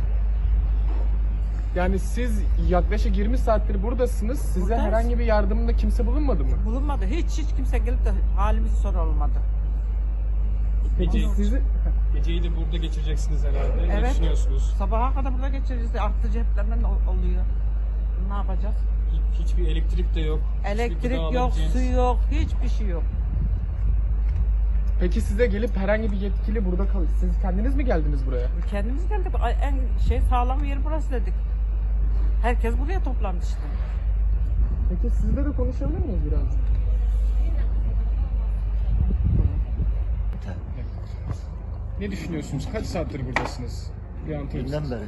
Yani siz yaklaşık 20 saattir buradasınız. Size Buradayız. herhangi bir yardımında kimse bulunmadı mı? Bulunmadı. Hiç hiç kimse gelip de halimizi sorulmadı. Peki sizi *laughs* Geceyi de burada geçireceksiniz herhalde. Ne Evet. düşünüyorsunuz? Sabaha kadar burada geçireceğiz. Arttı ceplerden ol- oluyor. Ne yapacağız? Hiç- Hiçbir elektrik de yok. hiçbir Elektrik yok, alabileceğiniz- su yok, hiçbir şey yok. Peki size gelip herhangi bir yetkili burada kal. Siz kendiniz mi geldiniz buraya? Kendimiz geldik. Ay, En şey sağlam yer burası dedik. Herkes buraya toplandı işte. Peki sizle de konuşabilir miyiz biraz? Ne düşünüyorsunuz? Kaç saattir buradasınız? Bir? Dünden beri.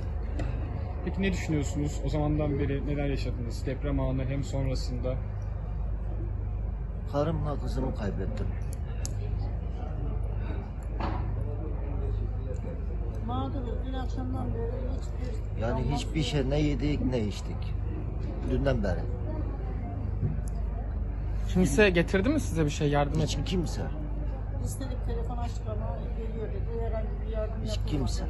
Peki ne düşünüyorsunuz? O zamandan beri neler yaşadınız? Deprem anı hem sonrasında. Karımla kızımı kaybettim. Mağduruz. Dün akşamdan beri hiçbir... Yani hiçbir şey ne yedik ne içtik. Dünden beri. Kimse getirdi mi size bir şey yardım Hiç etmek? kimse. İstedik telefon açtık ama geliyor dedi. Herhangi bir yardım Hiç yapılmadı. kimse.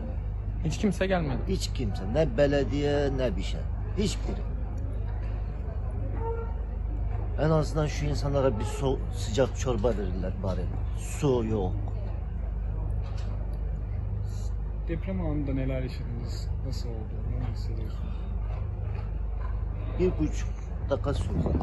Hiç kimse gelmedi. Hiç kimse. Ne belediye ne bir şey. Hiçbiri. En azından şu insanlara bir so sıcak çorba verirler bari. Su yok. Deprem anında neler yaşadınız? Nasıl oldu? Ne hissediyorsunuz? Bir buçuk dakika sürdü.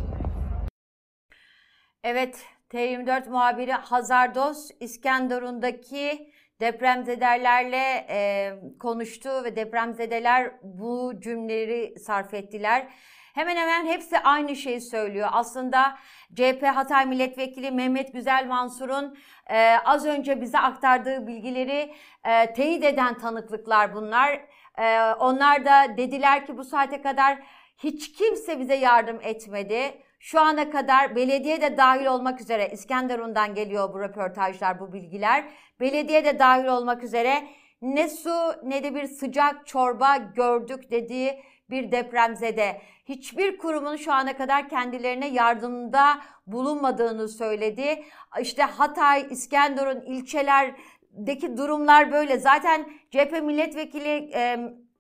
Evet, T24 muhabiri Hazar Dost İskenderun'daki depremzedelerle e, konuştu ve depremzedeler bu cümleleri sarf ettiler. Hemen hemen hepsi aynı şeyi söylüyor. Aslında CHP Hatay Milletvekili Mehmet Güzel Mansur'un e, az önce bize aktardığı bilgileri e, teyit eden tanıklıklar bunlar. E, onlar da dediler ki bu saate kadar hiç kimse bize yardım etmedi. Şu ana kadar belediye de dahil olmak üzere İskenderun'dan geliyor bu röportajlar, bu bilgiler. Belediye de dahil olmak üzere ne su ne de bir sıcak çorba gördük dediği bir depremzede. Hiçbir kurumun şu ana kadar kendilerine yardımda bulunmadığını söyledi. İşte Hatay, İskenderun ilçelerdeki durumlar böyle. Zaten CHP milletvekili e,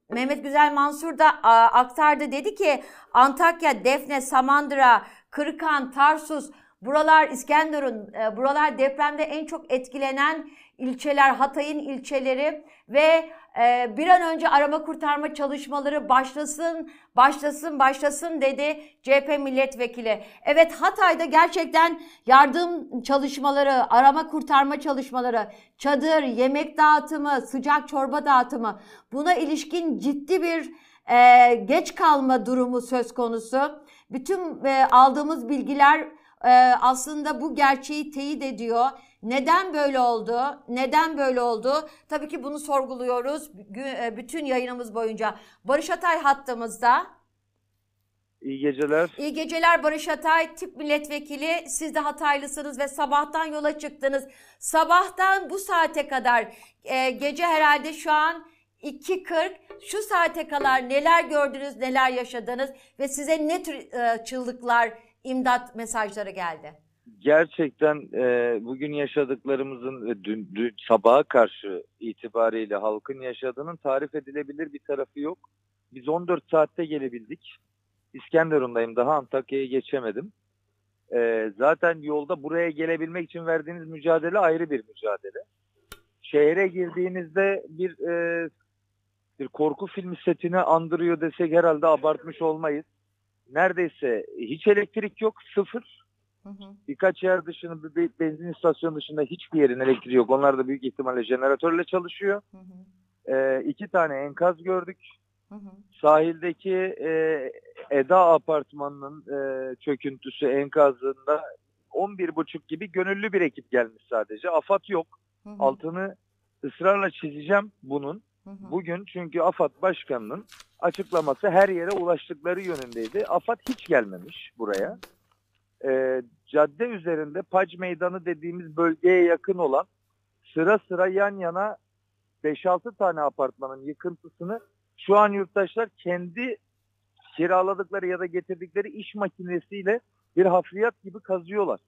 Mehmet Güzel Mansur da a, aktardı dedi ki Antakya, Defne, Samandıra, Kırıkan, Tarsus buralar İskenderun, e, buralar depremde en çok etkilenen ilçeler, Hatay'ın ilçeleri ve e, bir an önce arama kurtarma çalışmaları başlasın, başlasın, başlasın dedi CHP milletvekili. Evet Hatay'da gerçekten yardım çalışmaları, arama kurtarma çalışmaları, çadır, yemek dağıtımı, sıcak çorba dağıtımı buna ilişkin ciddi bir e, geç kalma durumu söz konusu. Bütün e, aldığımız bilgiler e, aslında bu gerçeği teyit ediyor. Neden böyle oldu? Neden böyle oldu? Tabii ki bunu sorguluyoruz e, bütün yayınımız boyunca. Barış Atay hattımızda. İyi geceler. İyi geceler Barış Atay, tip milletvekili. Siz de Hataylısınız ve sabahtan yola çıktınız. Sabahtan bu saate kadar e, gece herhalde şu an 2.40. Şu saate kadar neler gördünüz, neler yaşadınız ve size ne tür e, çığlıklar, imdat mesajları geldi? Gerçekten e, bugün yaşadıklarımızın ve dün, dün sabaha karşı itibariyle halkın yaşadığının tarif edilebilir bir tarafı yok. Biz 14 saatte gelebildik. İskenderun'dayım daha Antakya'ya geçemedim. E, zaten yolda buraya gelebilmek için verdiğiniz mücadele ayrı bir mücadele. Şehre girdiğinizde bir e, bir korku filmi setini andırıyor desek herhalde abartmış olmayız. Neredeyse hiç elektrik yok, sıfır. Hı hı. Birkaç yer dışında, bir be- benzin istasyonu dışında hiçbir yerin elektriği yok. Onlar da büyük ihtimalle jeneratörle çalışıyor. Hı hı. Ee, iki tane enkaz gördük. Hı hı. Sahildeki e, Eda apartmanının e, çöküntüsü enkazında 11.30 gibi gönüllü bir ekip gelmiş sadece. AFAD yok. Hı hı. Altını ısrarla çizeceğim bunun. Hı hı. Bugün çünkü AFAD Başkanı'nın açıklaması her yere ulaştıkları yönündeydi. AFAD hiç gelmemiş buraya. Ee, cadde üzerinde Pac Meydanı dediğimiz bölgeye yakın olan sıra sıra yan yana 5-6 tane apartmanın yıkıntısını şu an yurttaşlar kendi kiraladıkları ya da getirdikleri iş makinesiyle bir hafriyat gibi kazıyorlar.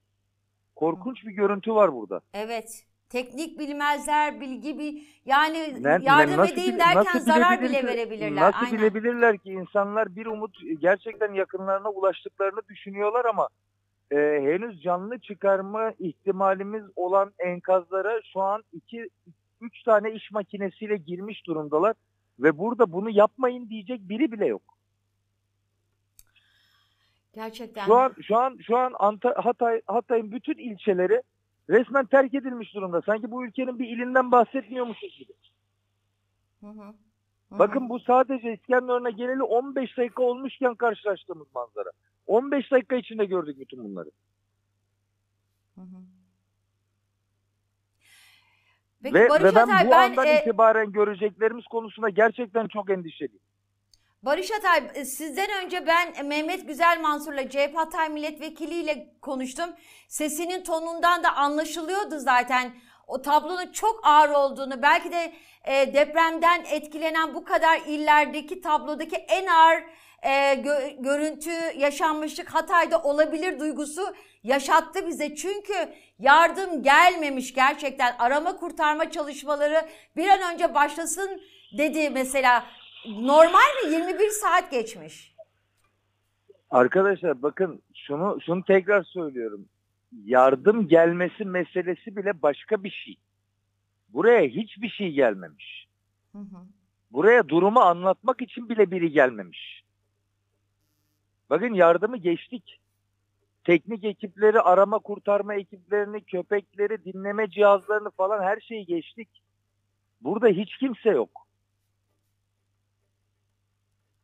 Korkunç bir görüntü var burada. Evet. teknik bilmezler, bilgi bir yani Ne- yardım nasıl edeyim derken nasıl zarar bile verebilirler. Nasıl Aynen. bilebilirler ki insanlar bir umut gerçekten yakınlarına ulaştıklarını düşünüyorlar ama e, henüz canlı çıkarma ihtimalimiz olan enkazlara şu an iki üç tane iş makinesiyle girmiş durumdalar ve burada bunu yapmayın diyecek biri bile yok. Gerçekten. Şu an şu an şu an Anta- Hatay Hatay'ın bütün ilçeleri resmen terk edilmiş durumda. Sanki bu ülkenin bir ilinden bahsetmiyormuşuz gibi. Hı hı. Bakın bu sadece İskenderun'a geleli 15 dakika olmuşken karşılaştığımız manzara. 15 dakika içinde gördük bütün bunları. Hı hı. Peki ve, Barış ve ben Atay bu ben andan e, itibaren göreceklerimiz konusunda gerçekten çok endişeliyim. Barış Atay e, sizden önce ben Mehmet Güzel Mansur'la CHP Hatay Milletvekili ile konuştum. Sesinin tonundan da anlaşılıyordu zaten. O tablonun çok ağır olduğunu belki de e, depremden etkilenen bu kadar illerdeki tablodaki en ağır e, gö- görüntü yaşanmışlık Hatay'da olabilir duygusu yaşattı bize. Çünkü yardım gelmemiş gerçekten arama kurtarma çalışmaları bir an önce başlasın dedi mesela. Normal mi? 21 saat geçmiş. Arkadaşlar bakın şunu şunu tekrar söylüyorum. Yardım gelmesi meselesi bile başka bir şey. Buraya hiçbir şey gelmemiş. Hı hı. Buraya durumu anlatmak için bile biri gelmemiş. Bakın yardımı geçtik. Teknik ekipleri, arama kurtarma ekiplerini, köpekleri, dinleme cihazlarını falan her şeyi geçtik. Burada hiç kimse yok.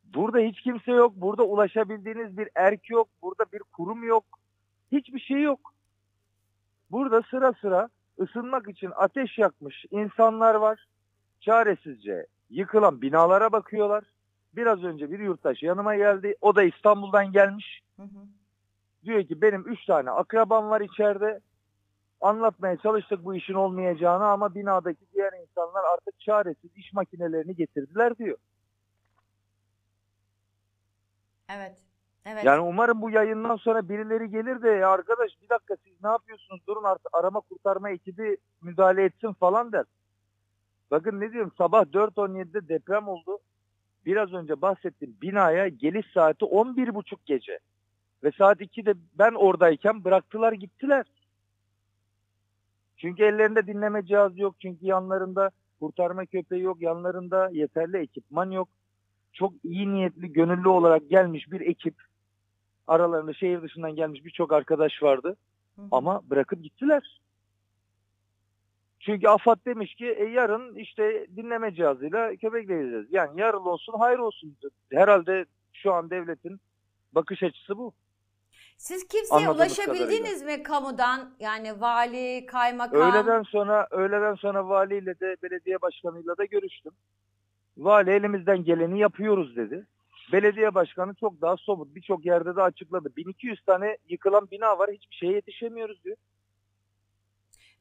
Burada hiç kimse yok. Burada ulaşabildiğiniz bir erk yok. Burada bir kurum yok. Hiçbir şey yok. Burada sıra sıra ısınmak için ateş yakmış insanlar var. Çaresizce yıkılan binalara bakıyorlar. Biraz önce bir yurttaş yanıma geldi. O da İstanbul'dan gelmiş. Hı hı. Diyor ki benim üç tane akrabam var içeride. Anlatmaya çalıştık bu işin olmayacağını ama binadaki diğer insanlar artık çaresiz iş makinelerini getirdiler diyor. Evet. Evet. Yani umarım bu yayından sonra birileri gelir de ya arkadaş bir dakika siz ne yapıyorsunuz durun artık arama kurtarma ekibi müdahale etsin falan der. Bakın ne diyorum sabah 4.17'de deprem oldu. Biraz önce bahsettiğim binaya geliş saati 11.30 gece. Ve saat 2'de ben oradayken bıraktılar gittiler. Çünkü ellerinde dinleme cihazı yok. Çünkü yanlarında kurtarma köpeği yok. Yanlarında yeterli ekipman yok. Çok iyi niyetli, gönüllü olarak gelmiş bir ekip. Aralarında şehir dışından gelmiş birçok arkadaş vardı. Hı. Ama bırakıp gittiler. Çünkü AFAD demiş ki e, yarın işte dinleme cihazıyla köpekleyeceğiz. Yani yarın olsun hayır olsun. Herhalde şu an devletin bakış açısı bu. Siz kimseye Anladığımız ulaşabildiniz mi kamudan? Yani vali, kaymakam. Öğleden sonra öğleden sonra valiyle de belediye başkanıyla da görüştüm. Vali elimizden geleni yapıyoruz dedi. Belediye başkanı çok daha somut birçok yerde de açıkladı. 1200 tane yıkılan bina var hiçbir şeye yetişemiyoruz diyor.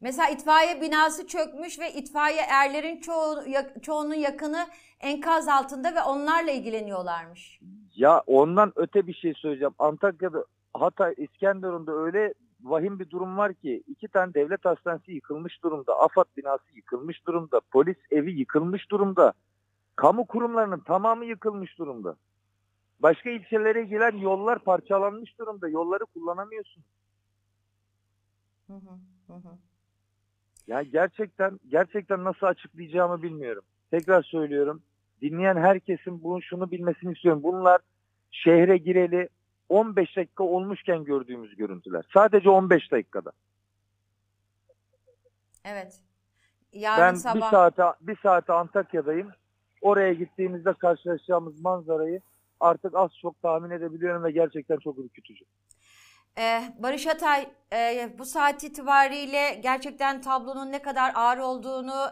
Mesela itfaiye binası çökmüş ve itfaiye erlerin çoğu, çoğunun yakını enkaz altında ve onlarla ilgileniyorlarmış. Ya ondan öte bir şey söyleyeceğim. Antakya'da, Hatay, İskenderun'da öyle vahim bir durum var ki iki tane devlet hastanesi yıkılmış durumda. AFAD binası yıkılmış durumda. Polis evi yıkılmış durumda. Kamu kurumlarının tamamı yıkılmış durumda. Başka ilçelere gelen yollar parçalanmış durumda. Yolları kullanamıyorsun. Hı, hı hı. Ya gerçekten gerçekten nasıl açıklayacağımı bilmiyorum. Tekrar söylüyorum. Dinleyen herkesin bunu şunu bilmesini istiyorum. Bunlar şehre gireli 15 dakika olmuşken gördüğümüz görüntüler. Sadece 15 dakikada. Evet. Yarın ben sabah. bir saate bir saate Antakya'dayım. Oraya gittiğimizde karşılaşacağımız manzarayı artık az çok tahmin edebiliyorum ve gerçekten çok ürkütücü. Ee, Barış Atay e, bu saat itibariyle gerçekten tablonun ne kadar ağır olduğunu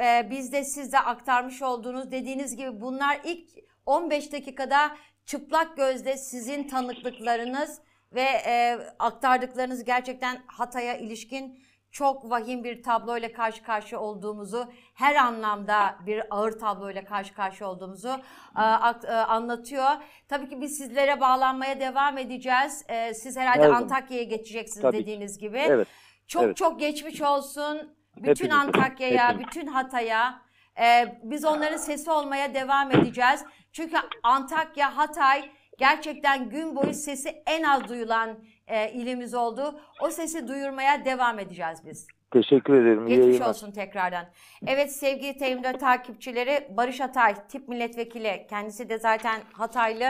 e, biz de siz de aktarmış olduğunuz dediğiniz gibi bunlar ilk 15 dakikada çıplak gözle sizin tanıklıklarınız ve e, aktardıklarınız gerçekten Hatay'a ilişkin çok vahim bir tabloyla karşı karşıya olduğumuzu, her anlamda bir ağır tabloyla karşı karşıya olduğumuzu e, e, anlatıyor. Tabii ki biz sizlere bağlanmaya devam edeceğiz. E, siz herhalde. Antakya'ya geçeceksiniz Tabii dediğiniz gibi. Evet. Çok evet. çok geçmiş olsun. Bütün. *laughs* Antakya'ya, bütün Hatay'a. e, biz onların sesi olmaya devam edeceğiz. Çünkü Antakya, Hatay gerçekten gün boyu sesi en az duyulan e, ilimiz oldu. O sesi duyurmaya devam edeceğiz biz. Teşekkür ederim. Geçmiş yayınlar. olsun tekrardan. Evet sevgili Tevhim'de takipçileri Barış Hatay tip milletvekili kendisi de zaten Hataylı.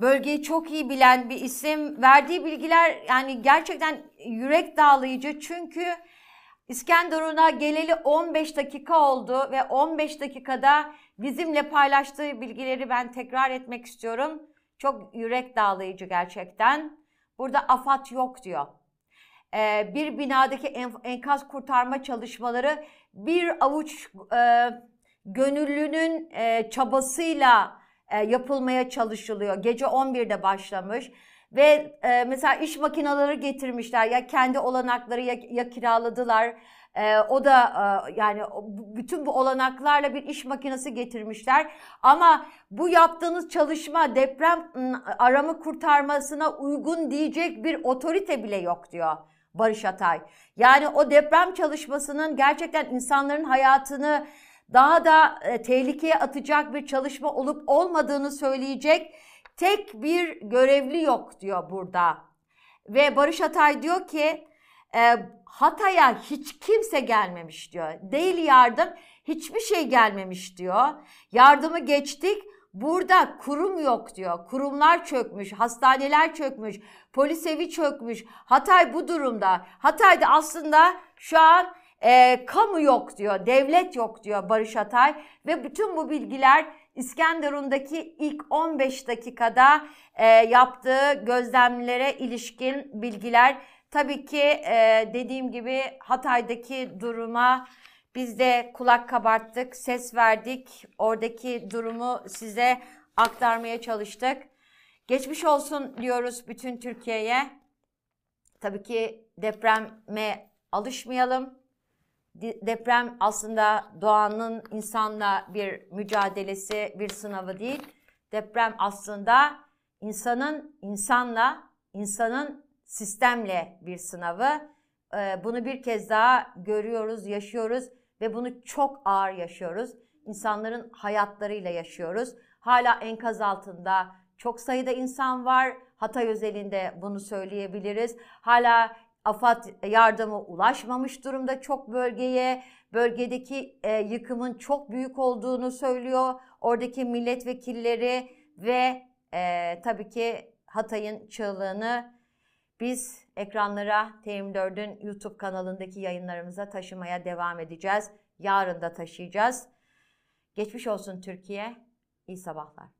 Bölgeyi çok iyi bilen bir isim. Verdiği bilgiler yani gerçekten yürek dağlayıcı. Çünkü İskenderun'a geleli 15 dakika oldu ve 15 dakikada bizimle paylaştığı bilgileri ben tekrar etmek istiyorum. Çok yürek dağlayıcı gerçekten. Burada afat yok diyor. Ee, bir binadaki en- enkaz kurtarma çalışmaları bir avuç e, gönüllünün e, çabasıyla e, yapılmaya çalışılıyor. Gece 11'de başlamış ve e, mesela iş makineleri getirmişler ya kendi olanakları ya, ya kiraladılar. E, o da e, yani bütün bu olanaklarla bir iş makinesi getirmişler. Ama bu yaptığınız çalışma deprem ım, arama kurtarmasına uygun diyecek bir otorite bile yok diyor Barış Atay. Yani o deprem çalışmasının gerçekten insanların hayatını daha da e, tehlikeye atacak bir çalışma olup olmadığını söyleyecek tek bir görevli yok diyor burada. Ve Barış Atay diyor ki e, Hatay'a hiç kimse gelmemiş diyor. Değil yardım hiçbir şey gelmemiş diyor. Yardımı geçtik burada kurum yok diyor. Kurumlar çökmüş, hastaneler çökmüş, polis evi çökmüş. Hatay bu durumda. Hatay'da aslında şu an e, kamu yok diyor, devlet yok diyor Barış Atay. Ve bütün bu bilgiler İskenderun'daki ilk 15 dakikada e, yaptığı gözlemlere ilişkin bilgiler. Tabii ki e, dediğim gibi Hatay'daki duruma biz de kulak kabarttık, ses verdik. Oradaki durumu size aktarmaya çalıştık. Geçmiş olsun diyoruz bütün Türkiye'ye. Tabii ki depreme alışmayalım. Deprem aslında doğanın insanla bir mücadelesi, bir sınavı değil. Deprem aslında insanın insanla, insanın sistemle bir sınavı. Ee, Bunu bir kez daha görüyoruz, yaşıyoruz ve bunu çok ağır yaşıyoruz. İnsanların hayatlarıyla yaşıyoruz. Hala enkaz altında çok sayıda insan var. Hatay özelinde bunu söyleyebiliriz. Hala AFAD yardımı ulaşmamış durumda çok bölgeye. Bölgedeki e, yıkımın çok büyük olduğunu söylüyor. Oradaki milletvekilleri ve e, tabii ki Hatay'ın çığlığını biz ekranlara TM4'ün YouTube kanalındaki yayınlarımıza taşımaya devam edeceğiz. Yarın da taşıyacağız. Geçmiş olsun Türkiye. İyi sabahlar.